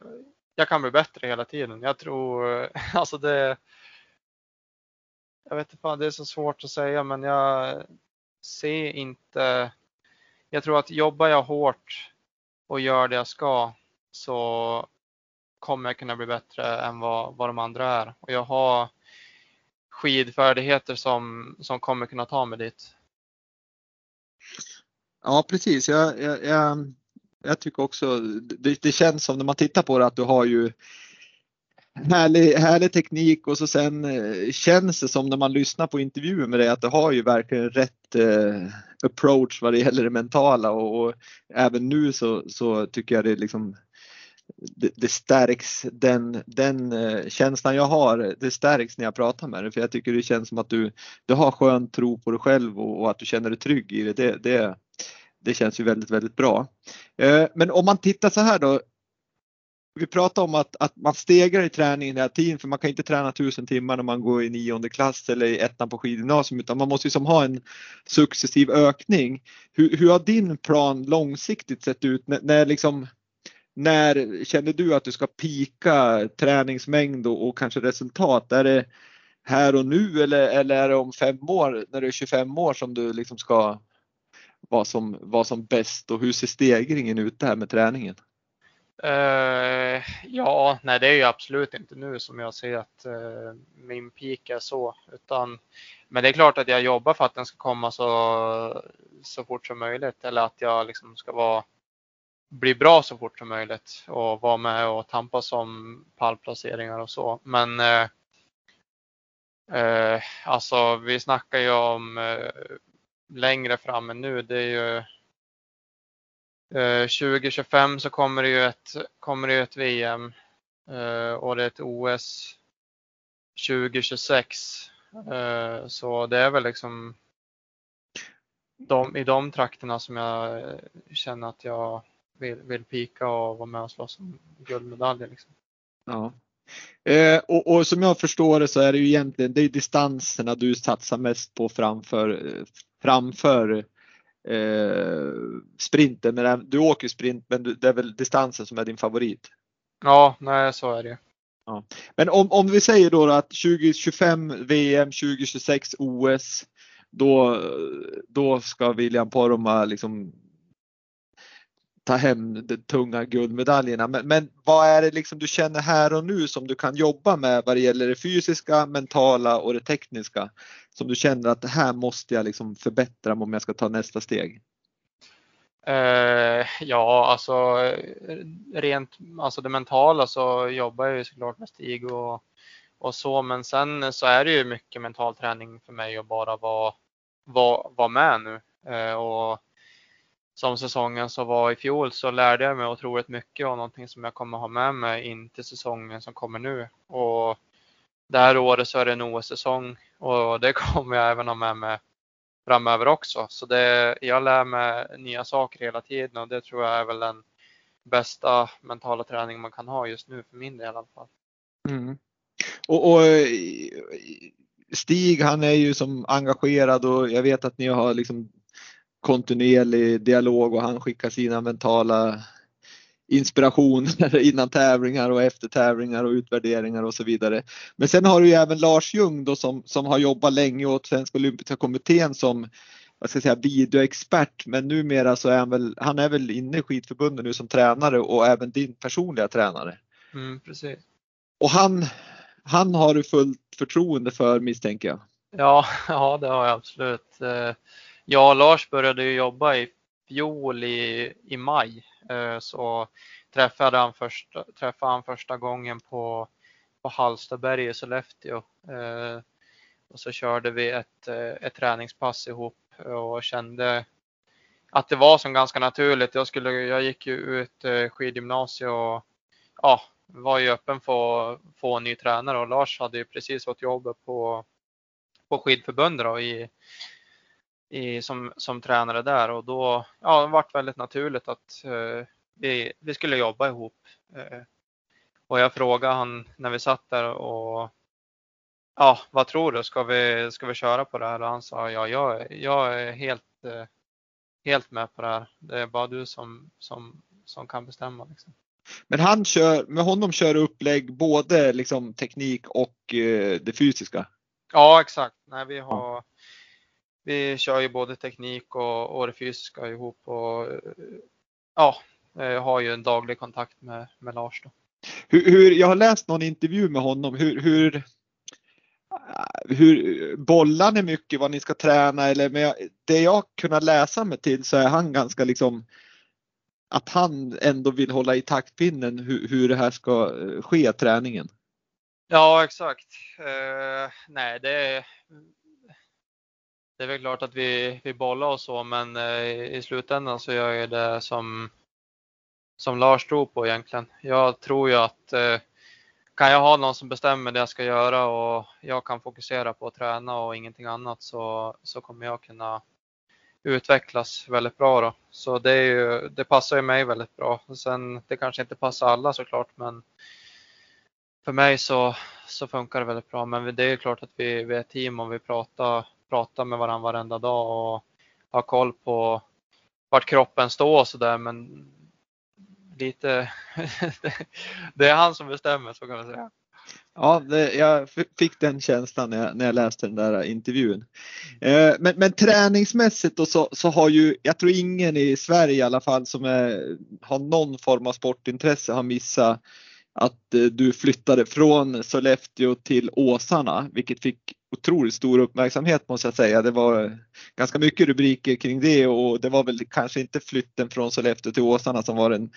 jag kan bli bättre hela tiden. Jag tror, alltså det, jag vet inte, det är så svårt att säga men jag ser inte, jag tror att jobbar jag hårt och gör det jag ska så kommer jag kunna bli bättre än vad, vad de andra är. Och jag har skidfärdigheter som, som kommer kunna ta mig dit. Ja precis, jag, jag, jag, jag tycker också det, det, känns som när man tittar på det att du har ju härlig, härlig teknik och så sen eh, känns det som när man lyssnar på intervjuer med dig att du har ju verkligen rätt eh, approach vad det gäller det mentala och, och, även nu så, så tycker jag det liksom det, det stärks, den, den eh, känslan jag har, det stärks när jag pratar med dig för jag tycker det känns som att du, du har skön tro på dig själv och, och att du känner dig trygg i det. det. Det, det känns ju väldigt, väldigt bra. Eh, men om man tittar så här då. Vi pratar om att, att man stegrar i träningen hela tiden för man kan inte träna tusen timmar när man går i nionde klass eller i ettan på skidgymnasium utan man måste ju som ha en successiv ökning. Hur, hur har din plan långsiktigt sett ut när, när liksom när känner du att du ska pika träningsmängd och, och, kanske resultat? Är det här och nu eller, eller är det om fem år när du är 25 år som du liksom ska vara som, vara som bäst och hur ser stegringen ut där med träningen? Uh, ja, nej det är ju absolut inte nu som jag ser att uh, min peak är så. Utan, men det är klart att jag jobbar för att den ska komma så, så fort som möjligt eller att jag liksom ska vara bli bra så fort som möjligt och vara med och tampas om pallplaceringar och så. Men eh, eh, alltså vi snackar ju om eh, längre fram än nu. Det är ju Eh, 2025 så kommer det ju ett, kommer det ett VM eh, och det är ett OS 2026. Eh, så det är väl liksom de, i de trakterna som jag känner att jag vill, vill pika och vara med och slåss om guldmedaljer. Liksom. Ja. Eh, och, och, som jag förstår det så är det ju egentligen det är distanserna du satsar mest på framför, framför eh, sprinten. Men du åker sprint men det är väl distansen som är din favorit? Ja, nej så är det. Ja. Men om, om vi säger då att 2025 VM, 2026 OS, då, då ska William Poromaa liksom ta hem de tunga guldmedaljerna. Men, men vad är det liksom du känner här och nu som du kan jobba med vad det gäller det fysiska, mentala och det tekniska? Som du känner att det här måste jag liksom förbättra om jag ska ta nästa steg? Uh, ja, alltså rent alltså det mentala så jobbar jag ju såklart med Stig och, och så, men sen så är det ju mycket mental träning för mig att bara vara, vara, vara med nu. Uh, och som säsongen som var i fjol så lärde jag mig otroligt mycket och någonting som jag kommer ha med mig in till säsongen som kommer nu. Och det här året så är det en OS-säsong och det kommer jag även ha med mig framöver också. Så det, jag lär mig nya saker hela tiden och det tror jag är väl den bästa mentala träning man kan ha just nu för min del i alla fall. Mm. Och, och, eh, Stig han är ju som engagerad och jag vet att ni har liksom kontinuerlig dialog och han skickar sina mentala inspirationer innan tävlingar och efter tävlingar och utvärderingar och så vidare. Men sen har du ju även Lars Ljung då som, som har jobbat länge åt Svenska Olympiska Kommittén som vad ska jag säga, videoexpert men numera så är han väl, han är väl inne i skidförbundet nu som tränare och även din personliga tränare. Mm, precis. Och han, han har du fullt förtroende för misstänker jag? Ja, ja det har jag absolut. Ja, Lars började ju jobba i fjol i, i maj eh, så träffade han första, träffade han första gången på, på Hallstaberg i Sollefteå. Eh, och så körde vi ett, eh, ett träningspass ihop och kände att det var som ganska naturligt. Jag, skulle, jag gick ju ut skidgymnasiet och ja, var ju öppen för att få en ny tränare och Lars hade ju precis fått jobbet på, på skidförbundet i, i, som, som tränare där och då ja, det varit väldigt naturligt att eh, vi, vi skulle jobba ihop. Eh, och jag frågade han när vi satt där och ja, vad tror du? Ska vi, ska vi köra på det här? Och han sa ja, jag, jag är helt, eh, helt med på det här. Det är bara du som, som, som kan bestämma. Liksom. Men han kör, med honom kör upplägg både liksom teknik och eh, det fysiska? Ja, exakt. Nej, vi har vi kör ju både teknik och, och det fysiska ihop och ja, jag har ju en daglig kontakt med, med Lars. Då. Hur, hur, jag har läst någon intervju med honom. Hur, hur, hur bollar ni mycket vad ni ska träna eller med det jag kunnat läsa mig till så är han ganska liksom att han ändå vill hålla i taktpinnen hur, hur det här ska ske, träningen. Ja, exakt. Uh, nej, det det är väl klart att vi, vi bollar och så, men eh, i slutändan så gör jag det som, som Lars tror på egentligen. Jag tror ju att eh, kan jag ha någon som bestämmer det jag ska göra och jag kan fokusera på att träna och ingenting annat så, så kommer jag kunna utvecklas väldigt bra då. Så det, är ju, det passar ju mig väldigt bra. Sen det kanske inte passar alla såklart, men för mig så, så funkar det väldigt bra. Men det är klart att vi, vi är ett team och vi pratar prata med varandra varenda dag och ha koll på vart kroppen står och sådär. Men lite, det är han som bestämmer så kan man säga. Ja, det, jag fick den känslan när jag, när jag läste den där intervjun. Eh, men, men träningsmässigt då så, så har ju, jag tror ingen i Sverige i alla fall som är, har någon form av sportintresse har missat att eh, du flyttade från Sollefteå till Åsarna, vilket fick otroligt stor uppmärksamhet måste jag säga. Det var ganska mycket rubriker kring det och det var väl kanske inte flytten från Sollefteå till Åsarna som var den,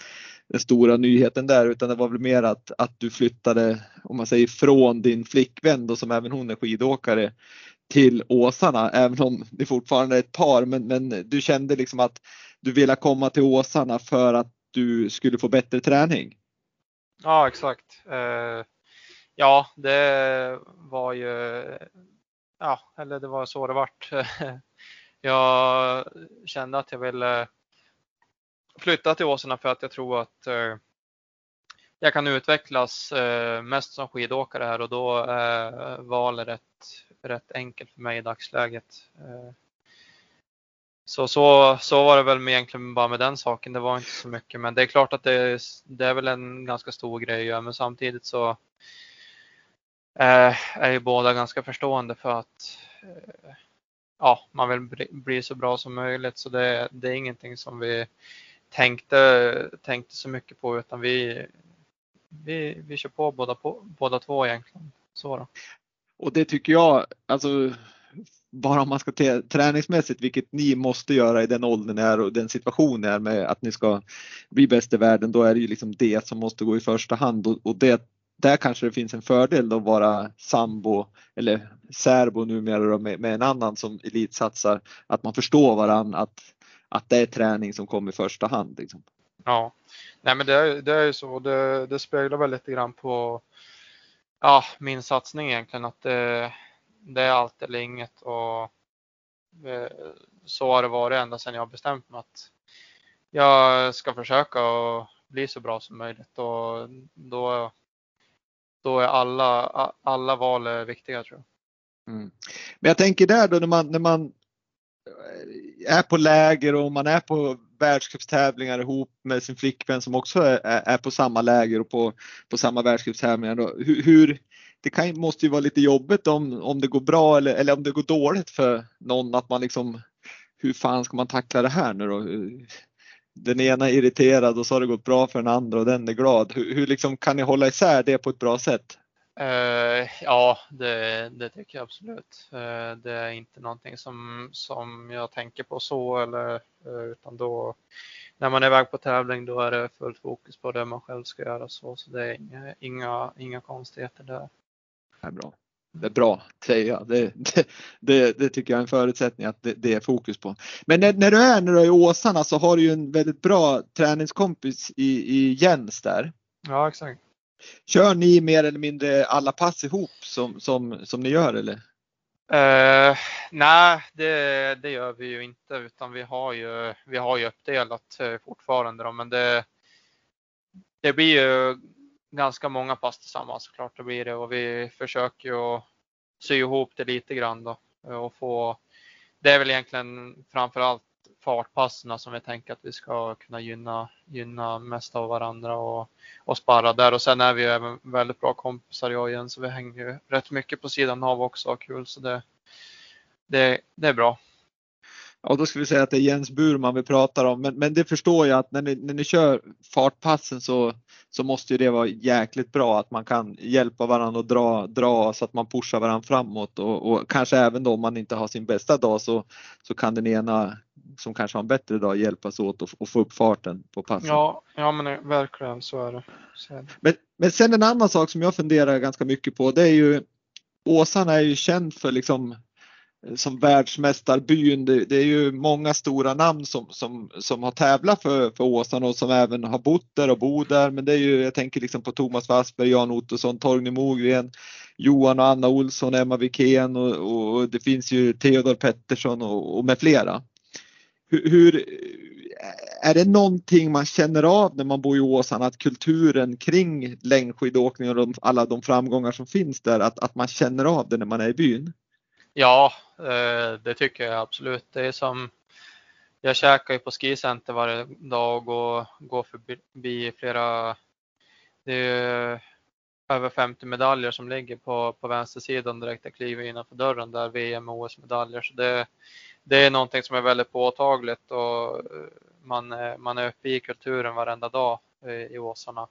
den stora nyheten där utan det var väl mer att, att du flyttade, om man säger från din flickvän då som även hon är skidåkare till Åsarna, även om det fortfarande är ett par men, men du kände liksom att du ville komma till Åsarna för att du skulle få bättre träning? Ja, exakt. Eh, ja, det var ju, ja, eller det var så det vart. jag kände att jag ville flytta till Åsarna för att jag tror att eh, jag kan utvecklas eh, mest som skidåkare här och då eh, är valet rätt, rätt enkelt för mig i dagsläget. Så, så, så var det väl egentligen bara med den saken. Det var inte så mycket, men det är klart att det, det är väl en ganska stor grej. Men samtidigt så Eh, är ju båda ganska förstående för att eh, ja, man vill bli, bli, så bra som möjligt. Så det, det är ingenting som vi tänkte, tänkte så mycket på utan vi, vi, vi kör på båda, på båda två egentligen. Så då. Och det tycker jag, alltså bara om man ska träningsmässigt, vilket ni måste göra i den åldern är och den situationen är med att ni ska bli bäst i världen, då är det ju liksom det som måste gå i första hand och, och det, där kanske det finns en fördel att vara sambo eller särbo numera då, med, med en annan som elitsatsar, att man förstår varann att, att det är träning som kommer i första hand. Liksom. Ja, nej men det är, det är ju så. Det, det speglar väl lite grann på ja, min satsning egentligen att det, det är allt eller inget och eh, så har det varit ända sedan jag bestämt mig att jag ska försöka och bli så bra som möjligt och då, då är alla, alla val viktiga tror jag. Mm. Men jag tänker där då när man, när man eh, är på läger och man är på världscupstävlingar ihop med sin flickvän som också är, är på samma läger och på, på samma världscupstävlingar. Hur, hur, det kan, måste ju vara lite jobbigt om, om det går bra eller, eller om det går dåligt för någon att man liksom hur fan ska man tackla det här nu då? Den ena är irriterad och så har det gått bra för den andra och den är glad. Hur, hur liksom kan ni hålla isär det på ett bra sätt? Uh, ja, det, det, tycker jag absolut. Uh, det är inte någonting som, som jag tänker på så eller uh, utan då när man är iväg på tävling då är det fullt fokus på det man själv ska göra så, så det är inga, inga, inga konstigheter där. Det är bra. Det är bra, säger jag. Det, det, det, det, tycker jag är en förutsättning att det, är fokus på. Men när, när, du är när du är i Åsarna så har du ju en väldigt bra träningskompis i, i Jens där. Ja, exakt. Kör ni mer eller mindre alla pass ihop som, som, som ni gör eller? Uh, nej, det, det, gör vi ju inte utan vi har ju, vi har ju uppdelat uh, fortfarande då, men det, det blir ju ganska många pass tillsammans såklart det blir det och vi försöker ju att sy ihop det lite grann då och få. Det är väl egentligen framförallt fartpassen som vi tänker att vi ska kunna gynna, gynna mest av varandra och, och sparra där och sen är vi även väldigt bra kompisar jag och Jens så vi hänger ju rätt mycket på sidan av också och kul så det, det, det är bra. Ja, då ska vi säga att det är Jens Burman vi pratar om, men, men det förstår jag att när ni, när ni kör fartpassen så, så måste det vara jäkligt bra att man kan hjälpa varandra och dra, dra så att man pushar varandra framåt och, och kanske även då om man inte har sin bästa dag så, så kan den ena som kanske har en bättre dag hjälpas åt och, och få upp farten på passen. Ja, ja men verkligen så är det. Så är det. Men, men sen en annan sak som jag funderar ganska mycket på det är ju Åsarna är ju känd för liksom som världsmästarbyn. Det, det, är ju många stora namn som, som, som har tävlat för, för Åsarna och som även har bott där och bor där. Men det är ju, jag tänker liksom på Thomas Wassberg, Jan Ottosson, Torgny Mogren, Johan och Anna Olsson, Emma Wikén och, och, det finns ju Theodor Pettersson och, och med flera. Hur, hur, är det någonting man känner av när man bor i Åsarna att kulturen kring längdskidåkning och de, alla de framgångar som finns där, att, att man känner av det när man är i byn? Ja, Eh, det tycker jag absolut. Det är som jag käkar ju på skicenter varje dag och går förbi flera. Det är över 50 medaljer som ligger på, på vänstersidan direkt jag kliver innanför dörren där VM och OS-medaljer. Så det, det är någonting som är väldigt påtagligt och eh, man, eh, man är uppe i kulturen varenda dag i Åsarna.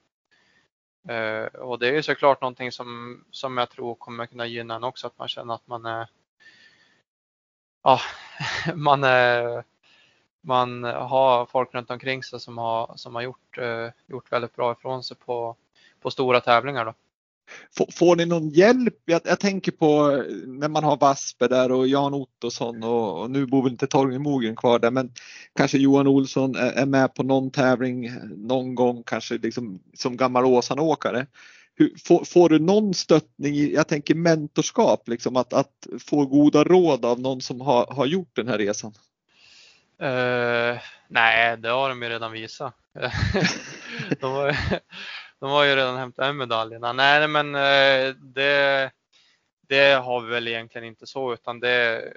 Och det är såklart någonting som, som jag tror kommer kunna gynna en också, att man känner att man är ja, man, eh, man har folk runt omkring sig som har, som har gjort, eh, gjort väldigt bra ifrån sig på, på stora tävlingar. Då. Får, får ni någon hjälp? Jag, jag, tänker på eh, när man har Vasper där och Jan Ottosson och, och nu bor väl inte Torgny Mogren kvar där men kanske Johan Olsson är, är, med på någon tävling någon gång kanske liksom som gammal Åsanåkare. Hur, får, får, du någon stöttning i, jag tänker mentorskap, liksom att, att få goda råd av någon som har, har gjort den här resan? Uh, nej, det har de ju redan visat. de, har, de har ju redan hämtat hem medaljerna. Nej, men uh, det, det har vi väl egentligen inte så utan det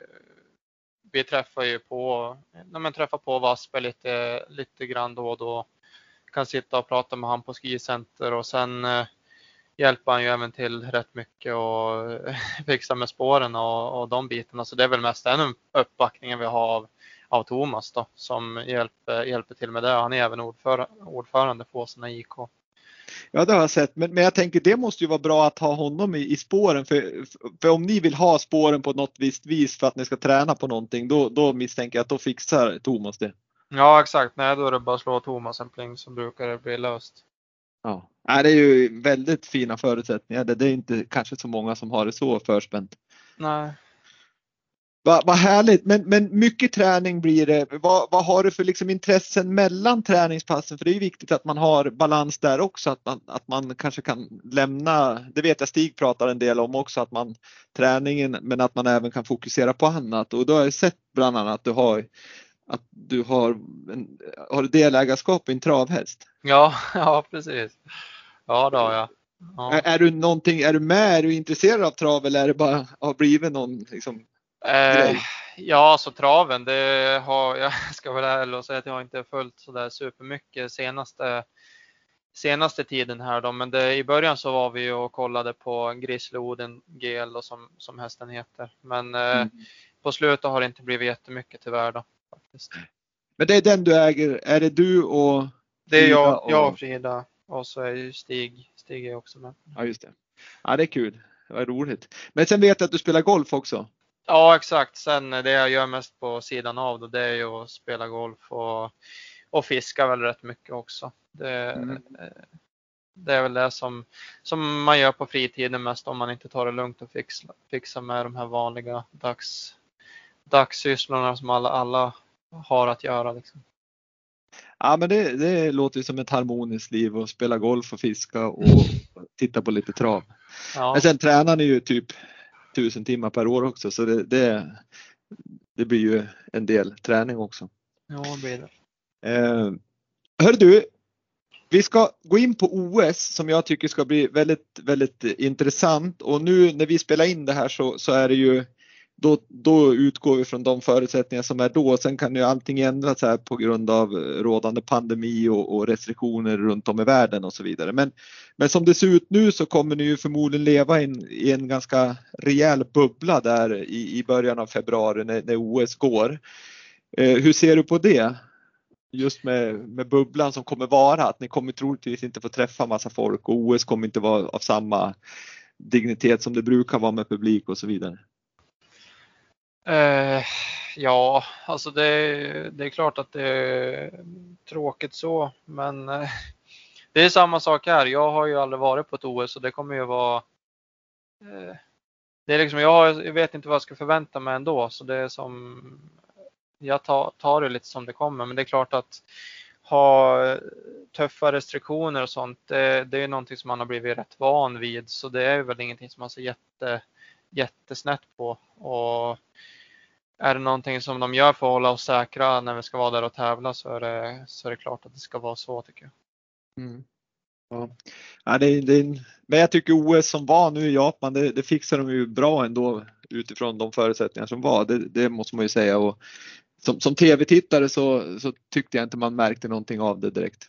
vi träffar ju på, när man träffar på Vasper lite, lite grann då och då. Kan sitta och prata med han på skicenter och sen eh, hjälper han ju även till rätt mycket och fixa med spåren och, och de bitarna. Så det är väl mest den uppbackningen vi har av, av Thomas då, som hjälper, hjälper till med det. Han är även ordförande, ordförande för Åsarna IK. Ja, det har jag sett, men, men jag tänker det måste ju vara bra att ha honom i, i spåren. För, för om ni vill ha spåren på något visst vis för att ni ska träna på någonting, då, då misstänker jag att då fixar Thomas det. Ja, exakt. Nej, då är det bara att slå Thomas en pling så brukar det bli löst. Ja, det är ju väldigt fina förutsättningar. Det är inte kanske så många som har det så förspänt. Nej. Vad va härligt, men, men mycket träning blir det. Vad, vad har du för liksom intressen mellan träningspassen? För det är ju viktigt att man har balans där också, att man, att man kanske kan lämna, det vet jag Stig pratar en del om också, att man träningen men att man även kan fokusera på annat och då har jag sett bland annat att du har att du har, en, har delägarskap i en travhäst? Ja, ja precis. Ja, det har jag. Ja. Är, är, du någonting, är du med, är du intresserad av trav eller är det bara har blivit någon liksom, eh, Ja, så traven, det har jag ska vara ärlig och säga att jag inte följt så där supermycket senaste senaste tiden här då, men det, i början så var vi och kollade på Grizzly Oden GL då, som, som hästen heter. Men eh, mm. på slutet har det inte blivit jättemycket tyvärr då. Faktiskt. Men det är den du äger, är det du och? Det är jag, och... jag och Frida och så är ju Stig, Stig är också med. Ja just det. Ja det är kul, det var roligt. Men sen vet jag att du spelar golf också? Ja exakt, sen det jag gör mest på sidan av då, det är ju att spela golf och, och fiska väl rätt mycket också. Det, mm. det är väl det som, som man gör på fritiden mest om man inte tar det lugnt och fixar fixa med de här vanliga dags, dagssysslorna som alla, alla har att göra. Liksom. Ja men det, det låter som ett harmoniskt liv att spela golf och fiska och titta på lite trav. Ja. Men sen tränar ni ju typ tusen timmar per år också så det, det, det blir ju en del träning också. Ja, det blir det. Eh, hör du, vi ska gå in på OS som jag tycker ska bli väldigt, väldigt intressant och nu när vi spelar in det här så, så är det ju då, då utgår vi från de förutsättningar som är då. Sen kan ju allting ändras här på grund av eh, rådande pandemi och, och, restriktioner runt om i världen och så vidare. Men, men som det ser ut nu så kommer ni ju förmodligen leva in, i en ganska rejäl bubbla där i, i början av februari när, när OS går. Eh, hur ser du på det? Just med, med bubblan som kommer vara, att ni kommer troligtvis inte få träffa massa folk och OS kommer inte vara av samma dignitet som det brukar vara med publik och så vidare. Eh, ja, alltså det, det, är klart att det är tråkigt så, men eh, det är samma sak här. Jag har ju aldrig varit på ett OS och det kommer ju vara eh, det är liksom, jag, jag, vet inte vad jag ska förvänta mig ändå, så det är som jag tar, tar det lite som det kommer, men det är klart att ha eh, tuffa restriktioner och sånt, det, det är någonting som man har blivit rätt van vid, så det är väl ingenting som man ser jätte, jättesnett på. Och är det någonting som de gör för att hålla oss säkra när vi ska vara där och tävla så är det, så är det klart att det ska vara så tycker jag. Mm. Ja. Ja, det, det, men jag tycker OS som var nu i Japan, det, det fixar de ju bra ändå utifrån de förutsättningar som var. Det, det måste man ju säga. Och som, som tv-tittare så, så tyckte jag inte man märkte någonting av det direkt.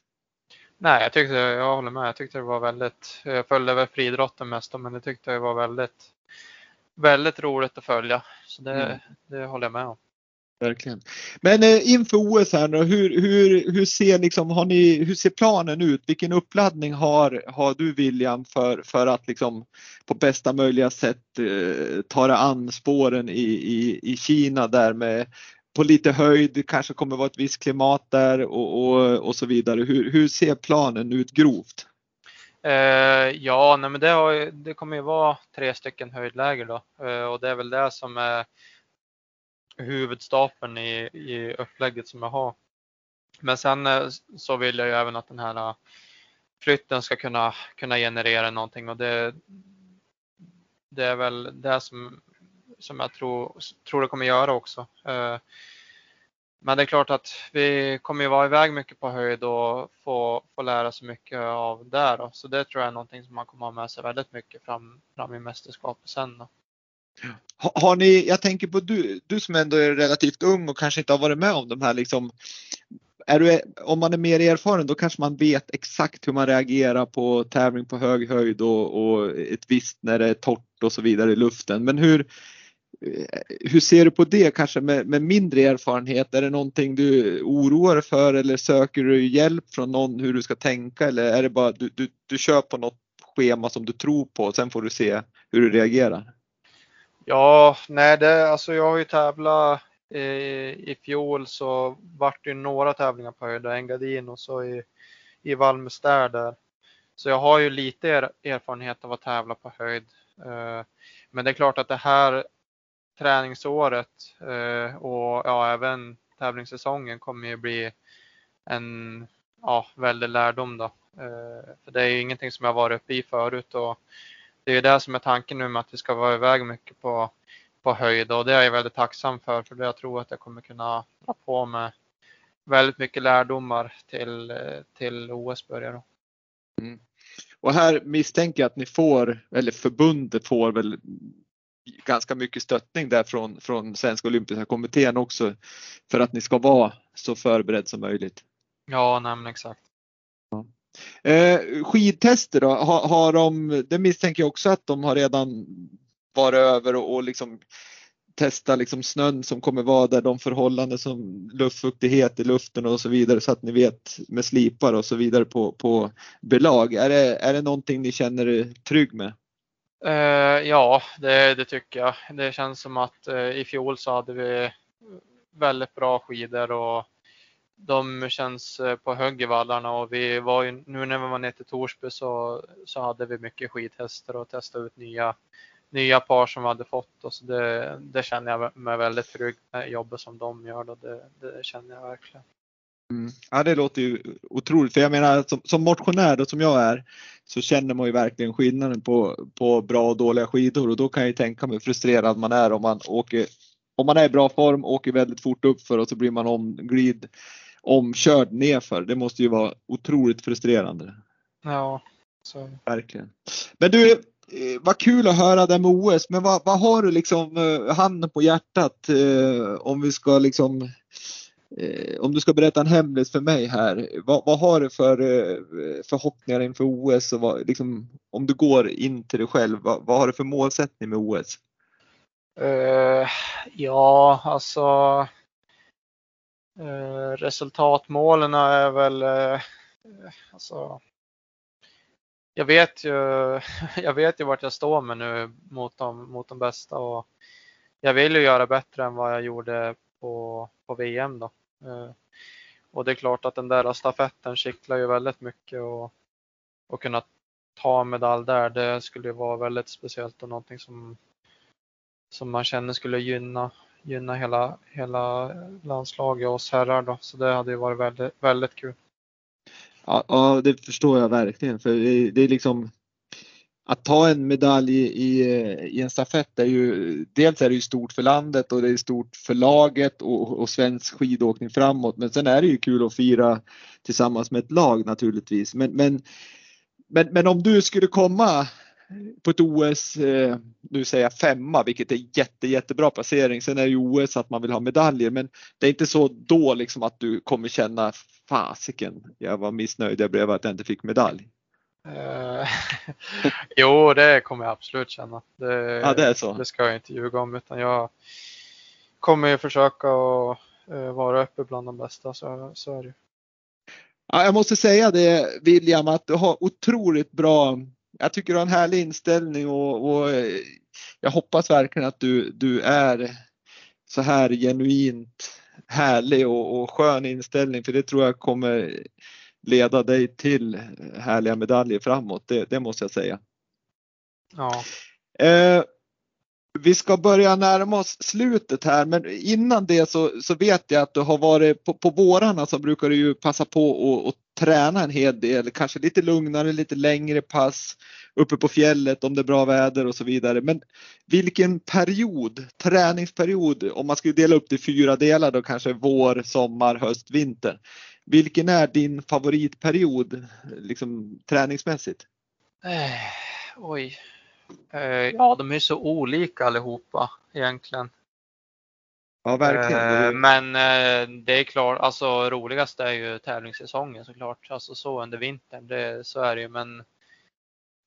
Nej, jag tyckte, jag håller med. Jag tyckte det var väldigt, jag följde väl friidrotten mest men det tyckte jag var väldigt väldigt roligt att följa. Så det, mm. det håller jag med om. Verkligen. Men eh, inför OS här nu, hur, hur, hur, ser liksom, har ni, hur ser planen ut? Vilken uppladdning har, har du William för, för att liksom på bästa möjliga sätt eh, ta dig an spåren i, i, i Kina där med på lite höjd, kanske kommer vara ett visst klimat där och, och, och så vidare. Hur, hur ser planen ut grovt? Eh, ja, nej, men det, har, det kommer ju vara tre stycken höjdläger då eh, och det är väl det som är huvudstapeln i, i upplägget som jag har. Men sen eh, så vill jag ju även att den här eh, flytten ska kunna, kunna generera någonting och det, det är väl det som, som jag tror, tror det kommer göra också. Eh, men det är klart att vi kommer ju vara iväg mycket på höjd och få, få lära sig mycket av det. Då. Så det tror jag är någonting som man kommer ha med sig väldigt mycket fram, fram i mästerskapet sen. Då. Har, har ni, jag tänker på du, du som ändå är relativt ung och kanske inte har varit med om de här liksom är du, om man är mer erfaren då kanske man vet exakt hur man reagerar på tävling på hög höjd och, och ett visst när det är torrt och så vidare i luften. Men hur, Eh, hur ser du på det kanske med, med, mindre erfarenhet? Är det någonting du oroar dig för eller söker du hjälp från någon hur du ska tänka eller är det bara du, du, du kör på något schema som du tror på och sen får du se hur du reagerar? Ja, nej, det, alltså jag har ju tävlat i, i fjol så vart det några tävlingar på höjd, Engadin och så i, i Valmestär där. Så jag har ju lite er, erfarenhet av att tävla på höjd. Eh, men det är klart att det här träningsåret eh, och ja, även tävlingssäsongen kommer ju bli en ja, väldig lärdom då. Eh, för det är ju ingenting som jag varit uppe i förut och det är det som är tanken nu med att vi ska vara iväg mycket på, på höjd och det är jag väldigt tacksam för för jag tror att jag kommer kunna dra på mig väldigt mycket lärdomar till, eh, till OS börjar. Mm. Och här misstänker jag att ni får, eller förbundet får väl ganska mycket stöttning där från, från Svenska Olympiska kommittén också för att ni ska vara så förberedd som möjligt. Ja, nej, exakt. Ja. Eh, skidtester då, har, har de, det misstänker jag också att de har redan varit över och, och liksom testa liksom snön som kommer vara där, de förhållanden som luftfuktighet i luften och så vidare så att ni vet med slipar och så vidare på, på belag. Är det, är det någonting ni känner er trygg med? Uh, ja, det, det, tycker jag. Det känns som att uh, i fjol så hade vi väldigt bra skidor och de känns uh, på hög i vallarna och vi var ju, nu när vi var nere till Torsby så, så hade vi mycket skidtester och testade ut nya, nya par som vi hade fått och så det, det känner jag mig väldigt trygg med jobbet som de gör. Då. Det, det känner jag verkligen. Mm. Ja det låter ju otroligt för jag menar som, som motionär då, som jag är så känner man ju verkligen skillnaden på, på bra och dåliga skidor och då kan jag ju tänka mig hur frustrerad man är om man åker om man är i bra form, åker väldigt fort uppför och så blir man omglid, omkörd nerför. Det måste ju vara otroligt frustrerande. Ja, så. Verkligen. Men du, eh, vad kul att höra det med OS, men vad, vad har du liksom eh, handen på hjärtat eh, om vi ska liksom Eh, om du ska berätta en hemlis för mig här, vad, vad har du för eh, förhoppningar inför OS och vad, liksom, om du går in till dig själv, vad, vad har du för målsättning med OS? Uh, eh, ja, alltså uh, resultatmålen är väl uh, alltså, jag vet ju, jag vet ju vart jag står med nu mot de, mot de bästa och jag vill ju göra bättre än vad jag gjorde på, på VM då. Eh, och det är klart att den där stafetten kittlar ju väldigt mycket och, och kunna ta medalj där, det skulle vara väldigt speciellt och någonting som, som man känner skulle gynna, gynna hela, hela landslaget och oss herrar då. Så det hade ju varit väldigt, väldigt kul. Ja, ja, det förstår jag verkligen för det är liksom att ta en medalj i, eh, i, en stafett är ju dels är det ju stort för landet och det är stort för laget och, och svensk skidåkning framåt. Men sen är det ju kul att fira tillsammans med ett lag naturligtvis. Men, men, men, men om du skulle komma på ett OS, eh, nu säger jag femma, vilket är jätte, jättebra placering. Sen är det ju OS att man vill ha medaljer, men det är inte så då liksom att du kommer känna fasiken, jag var missnöjd, jag blev att jag inte fick medalj. Eh, jo, det kommer jag absolut känna. Det, ja, det, är så. det ska jag inte ljuga om utan jag kommer ju försöka att uh, vara uppe bland de bästa. Så, så är det. Ja, jag måste säga det William att du har otroligt bra jag tycker du har en härlig inställning och, och jag hoppas verkligen att du, du är så här genuint härlig och, och skön inställning för det tror jag kommer leda dig till härliga medaljer framåt. Det, det måste jag säga. Ja. Eh, vi ska börja närma oss slutet här, men innan det så, så vet jag att du har varit på, på vårarna så brukar du ju passa på att träna en hel del, kanske lite lugnare, lite längre pass uppe på fjället om det är bra väder och så vidare. Men vilken period, träningsperiod, om man skulle dela upp det i fyra delar då kanske vår, sommar, höst, vinter. Vilken är din favoritperiod liksom träningsmässigt? Eh, oj. Eh, ja, de är så olika allihopa egentligen. Ja, verkligen. Eh, men eh, det är klart, alltså roligast är ju tävlingssäsongen såklart. Alltså så under vintern, det, så är det ju. Men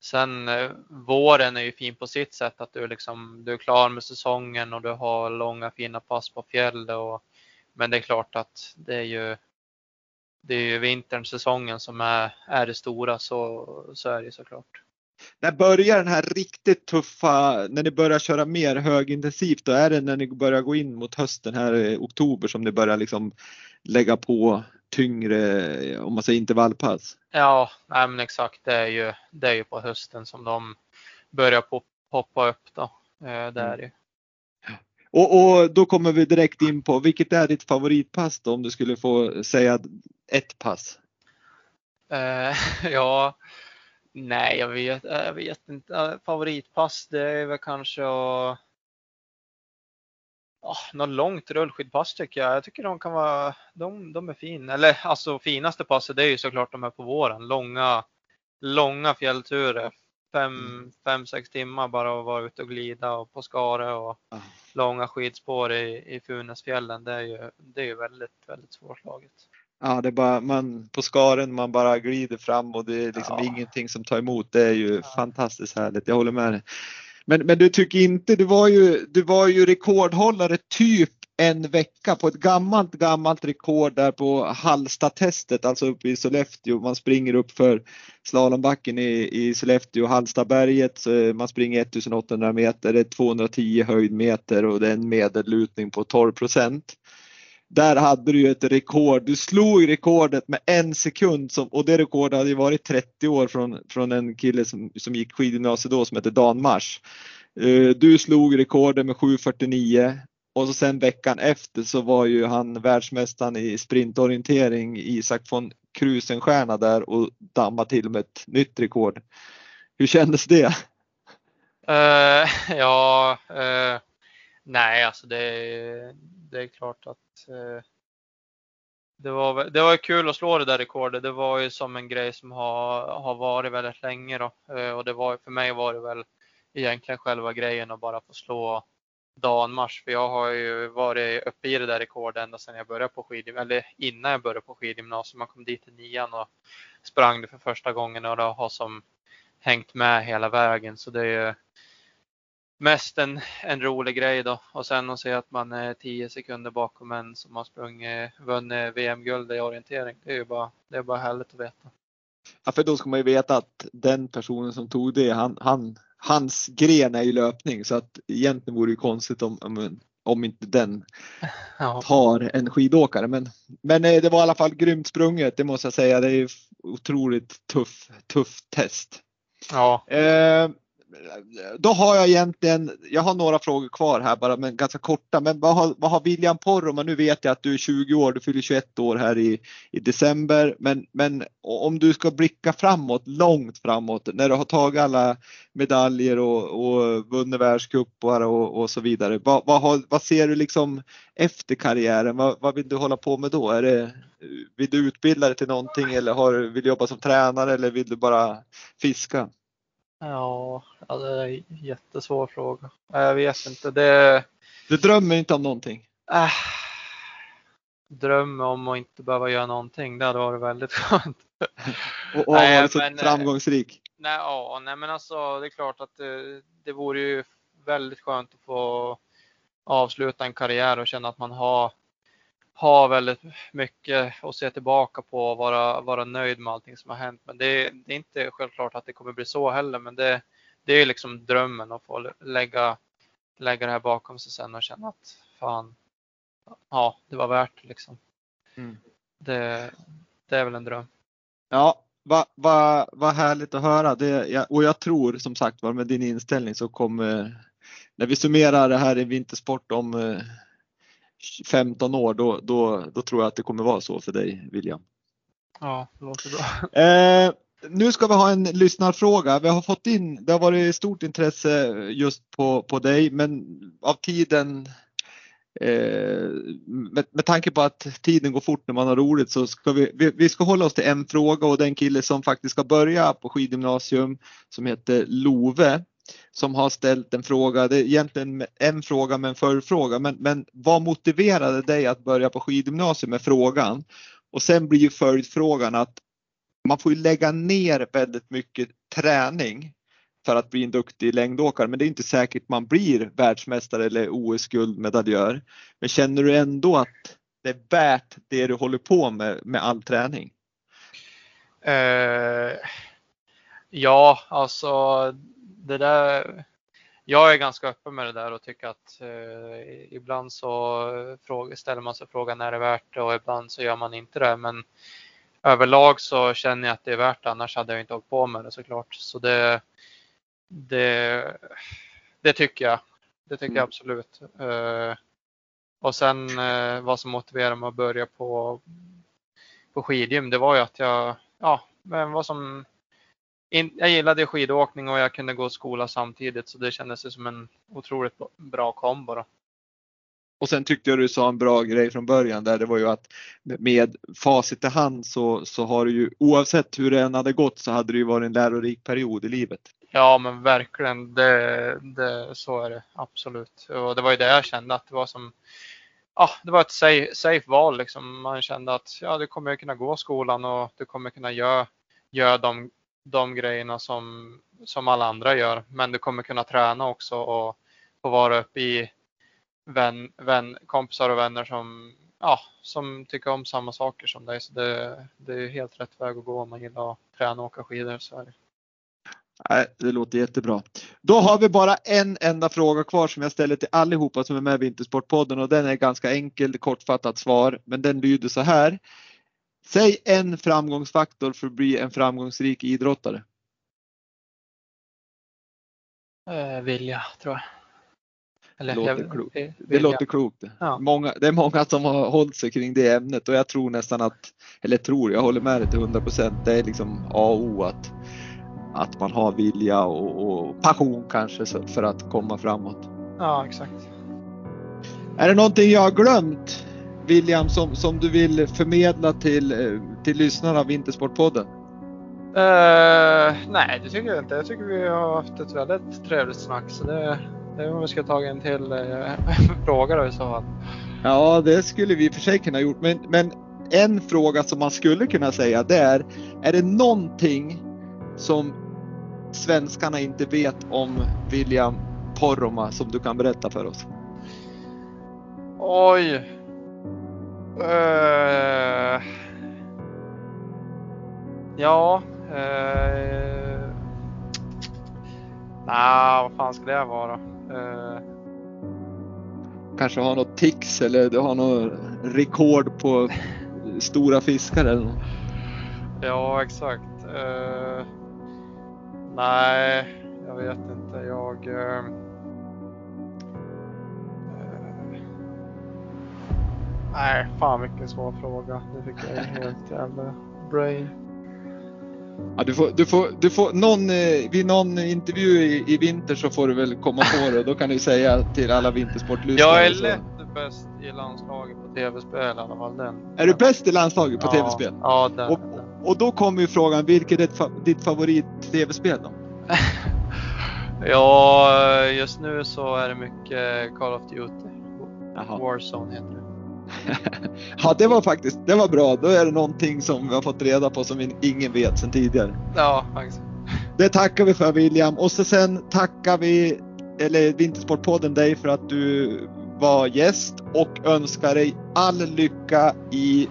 sen eh, våren är ju fin på sitt sätt att du liksom, du är klar med säsongen och du har långa fina pass på fjället. Och, men det är klart att det är ju det är ju vintern, säsongen som är, är det stora, så, så är det såklart. När börjar den här riktigt tuffa, när ni börjar köra mer högintensivt, då är det när ni börjar gå in mot hösten här i oktober som ni börjar liksom lägga på tyngre, om man säger intervallpass? Ja, nej men exakt. Det är, ju, det är ju på hösten som de börjar poppa upp då. Eh, det är det. Och, och, då kommer vi direkt in på, vilket är ditt favoritpass då om du skulle få säga ett pass? Uh, ja, nej jag vet, eh, jag vet inte. Eh, favoritpass det är väl kanske att Oh, något långt rullskidpass tycker jag. Jag tycker de kan vara, de, de är fina. Eller alltså finaste passet det är ju såklart de här på våren. Långa, långa fjällturer. Fem, mm. fem, sex timmar bara att vara ute och glida och på Skare och ah. långa skidspår i, i Funäsfjällen. Det är ju, det är ju väldigt, väldigt svårslaget. Ja, det är bara man på skaren, man bara glider fram och det är liksom ja. ingenting som tar emot. Det är ju ja. fantastiskt härligt. Jag håller med dig. Men, men du tycker inte, du var ju, du var ju rekordhållare typ en vecka på ett gammalt, gammalt rekord där på Hallstatestet, alltså uppe i Sollefteå. Man springer upp för slalombacken i, i Sollefteå, Hallstaberget. Man springer 1800 meter, det är 210 höjdmeter och det är en medellutning på 12 procent där hade du ju ett rekord. Du slog rekordet med en sekund som, och det rekordet hade ju varit 30 år från, från en kille som, som gick skidgymnasiet då som hette Dan Mars. Eh, du slog rekordet med 7.49 och så sen veckan efter så var ju han världsmästaren i sprintorientering Isak von Krusenstjerna där och dammade till med ett nytt rekord. Hur kändes det? Uh, ja, uh, nej alltså det, det är klart att uh, det var, det var kul att slå det där rekordet. Det var ju som en grej som har, har varit väldigt länge då. Och det var, för mig var det väl egentligen själva grejen att bara få slå Danmars. För jag har ju varit uppe i det där rekordet ända sedan jag började på skidgymnasiet, eller innan jag började på skidgymnasiet. Man kom dit i nian och sprang det för första gången och det har som hängt med hela vägen. Så det är ju mest en, en rolig grej då. Och sen att se att man är 10 sekunder bakom en som har sprungit, vunnit VM-guld i orientering. Det är ju bara, det är bara härligt att veta. Ja, för då ska man ju veta att den personen som tog det, han, han, hans gren är ju löpning så att egentligen vore det konstigt om, om, om inte den tar en skidåkare. Men, men eh, det var i alla fall grymt sprunget, det måste jag säga. Det är ju otroligt tuff, tuff test. Ja. Eh, då har jag egentligen, jag har några frågor kvar här bara men ganska korta. Men vad har, vad har William Poromaa, nu vet jag att du är 20 år, du fyller 21 år här i, i december. Men, men om du ska blicka framåt, långt framåt, när du har tagit alla medaljer och, och vunnit världscupar och, och så vidare. Vad, vad, har, vad ser du liksom efter karriären? Vad, vad vill du hålla på med då? Är det, vill du utbilda dig till någonting eller har, vill du jobba som tränare eller vill du bara fiska? Ja, det är en jättesvår fråga. Jag vet inte. Det... Du drömmer inte om någonting? Äh, drömmer om att inte behöva göra någonting. Det hade varit väldigt skönt. och, och nej, varit så men, framgångsrik? Nej, ja, nej, men alltså det är klart att det, det vore ju väldigt skönt att få avsluta en karriär och känna att man har har väldigt mycket att se tillbaka på och vara, vara nöjd med allting som har hänt. Men det, det är inte självklart att det kommer bli så heller. Men det, det är liksom drömmen att få lägga, lägga det här bakom sig sen och känna att fan, ja, det var värt liksom. Mm. Det, det är väl en dröm. Ja, vad va, va härligt att höra. Det, och jag tror som sagt var med din inställning så kommer, när vi summerar det här i vintersport om 15 år, då, då, då tror jag att det kommer vara så för dig William. Ja, det låter bra. Eh, nu ska vi ha en lyssnarfråga. Vi har fått in, det har varit stort intresse just på, på dig, men av tiden eh, med, med tanke på att tiden går fort när man har roligt så ska vi, vi, vi, ska hålla oss till en fråga och den kille som faktiskt ska börja på skidgymnasium som heter Love som har ställt en fråga, det är egentligen en fråga med en förfråga, men, men vad motiverade dig att börja på skidgymnasium med frågan? Och sen blir ju följdfrågan att man får ju lägga ner väldigt mycket träning för att bli en duktig längdåkare, men det är inte säkert man blir världsmästare eller OS-guldmedaljör. Men känner du ändå att det är värt det du håller på med, med all träning? Uh, ja, alltså det där. Jag är ganska öppen med det där och tycker att uh, ibland så fråga, ställer man sig frågan är det värt det och ibland så gör man inte det. Men överlag så känner jag att det är värt det, annars hade jag inte hållit på med det såklart. Så det, det, det tycker jag. Det tycker mm. jag absolut. Uh, och sen uh, vad som motiverar mig att börja på, på skidgym, det var ju att jag, ja, men vad som in, jag gillade skidåkning och jag kunde gå skola samtidigt så det kändes som en otroligt bra kombo. Då. Och sen tyckte jag du sa en bra grej från början där det var ju att med facit i hand så, så har du ju oavsett hur det än hade gått så hade det ju varit en lärorik period i livet. Ja men verkligen, det, det, så är det absolut. Och det var ju det jag kände att det var som Ja, det var ett safe, safe val liksom. Man kände att ja, du kommer kunna gå skolan och du kommer kunna göra, göra de, de grejerna som, som alla andra gör. Men du kommer kunna träna också och få vara uppe i vän, vän, kompisar och vänner som, ja, som tycker om samma saker som dig. Så det, det är helt rätt väg att gå om man gillar att träna och åka skidor. Så är det. Nej, det låter jättebra. Då har vi bara en enda fråga kvar som jag ställer till allihopa som är med i Vintersportpodden och den är ganska enkel, kortfattat svar, men den lyder så här. Säg en framgångsfaktor för att bli en framgångsrik idrottare. Eh, vilja, tror jag. Eller, låter jag, klokt. Det, låter klokt. Ja. Många, det är många som har hållit sig kring det ämnet och jag tror nästan att, eller tror, jag håller med dig till 100 procent. Det är liksom A och O att, att man har vilja och, och passion kanske för att komma framåt. Ja, exakt. Är det någonting jag har glömt William som, som du vill förmedla till, eh, till lyssnarna av Vintersportpodden? Uh, nej, det tycker jag inte. Jag tycker vi har haft ett väldigt trevligt snack. Så det, det är om vi ska ta en till eh, fråga då i så fall. Ja, det skulle vi i och för sig kunna gjort. Men, men en fråga som man skulle kunna säga det är, är det någonting som svenskarna inte vet om William Poromaa som du kan berätta för oss? Oj. Uh... Ja. Uh... Nej, vad fan ska det vara? Uh... Kanske har något tics eller du har något rekord på stora fiskar eller något? Ja, exakt. Uh... Nej, jag vet inte. Jag... Uh... Nej, fan vilken svår fråga. Det fick jag helt jävla brain. Ja, du får, du får, du får någon, eh, vid någon intervju i, i vinter så får du väl komma på det. Då kan du säga till alla vintersportlyssnare. Jag är lätt bäst i landslaget på tv-spel i alla fall. Den. Är du bäst i landslaget på ja, tv-spel? Ja, den, och, och då kommer ju frågan, vilket är ditt favorit tv-spel då? ja, just nu så är det mycket Call of Duty. Jaha. Warzone heter det. Ja, det var faktiskt det var bra. Då är det någonting som vi har fått reda på som ingen vet sedan tidigare. Ja, faktiskt. Det tackar vi för William och så sen tackar vi, eller Vintersportpodden dig för att du var gäst och önskar dig all lycka i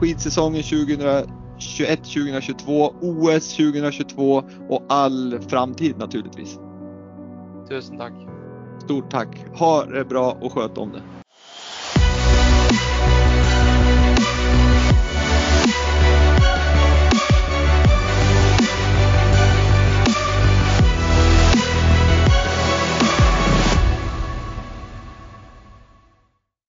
skidsäsongen 2021-2022, OS 2022 och all framtid naturligtvis. Tusen tack. Stort tack. Ha det bra och sköt om det.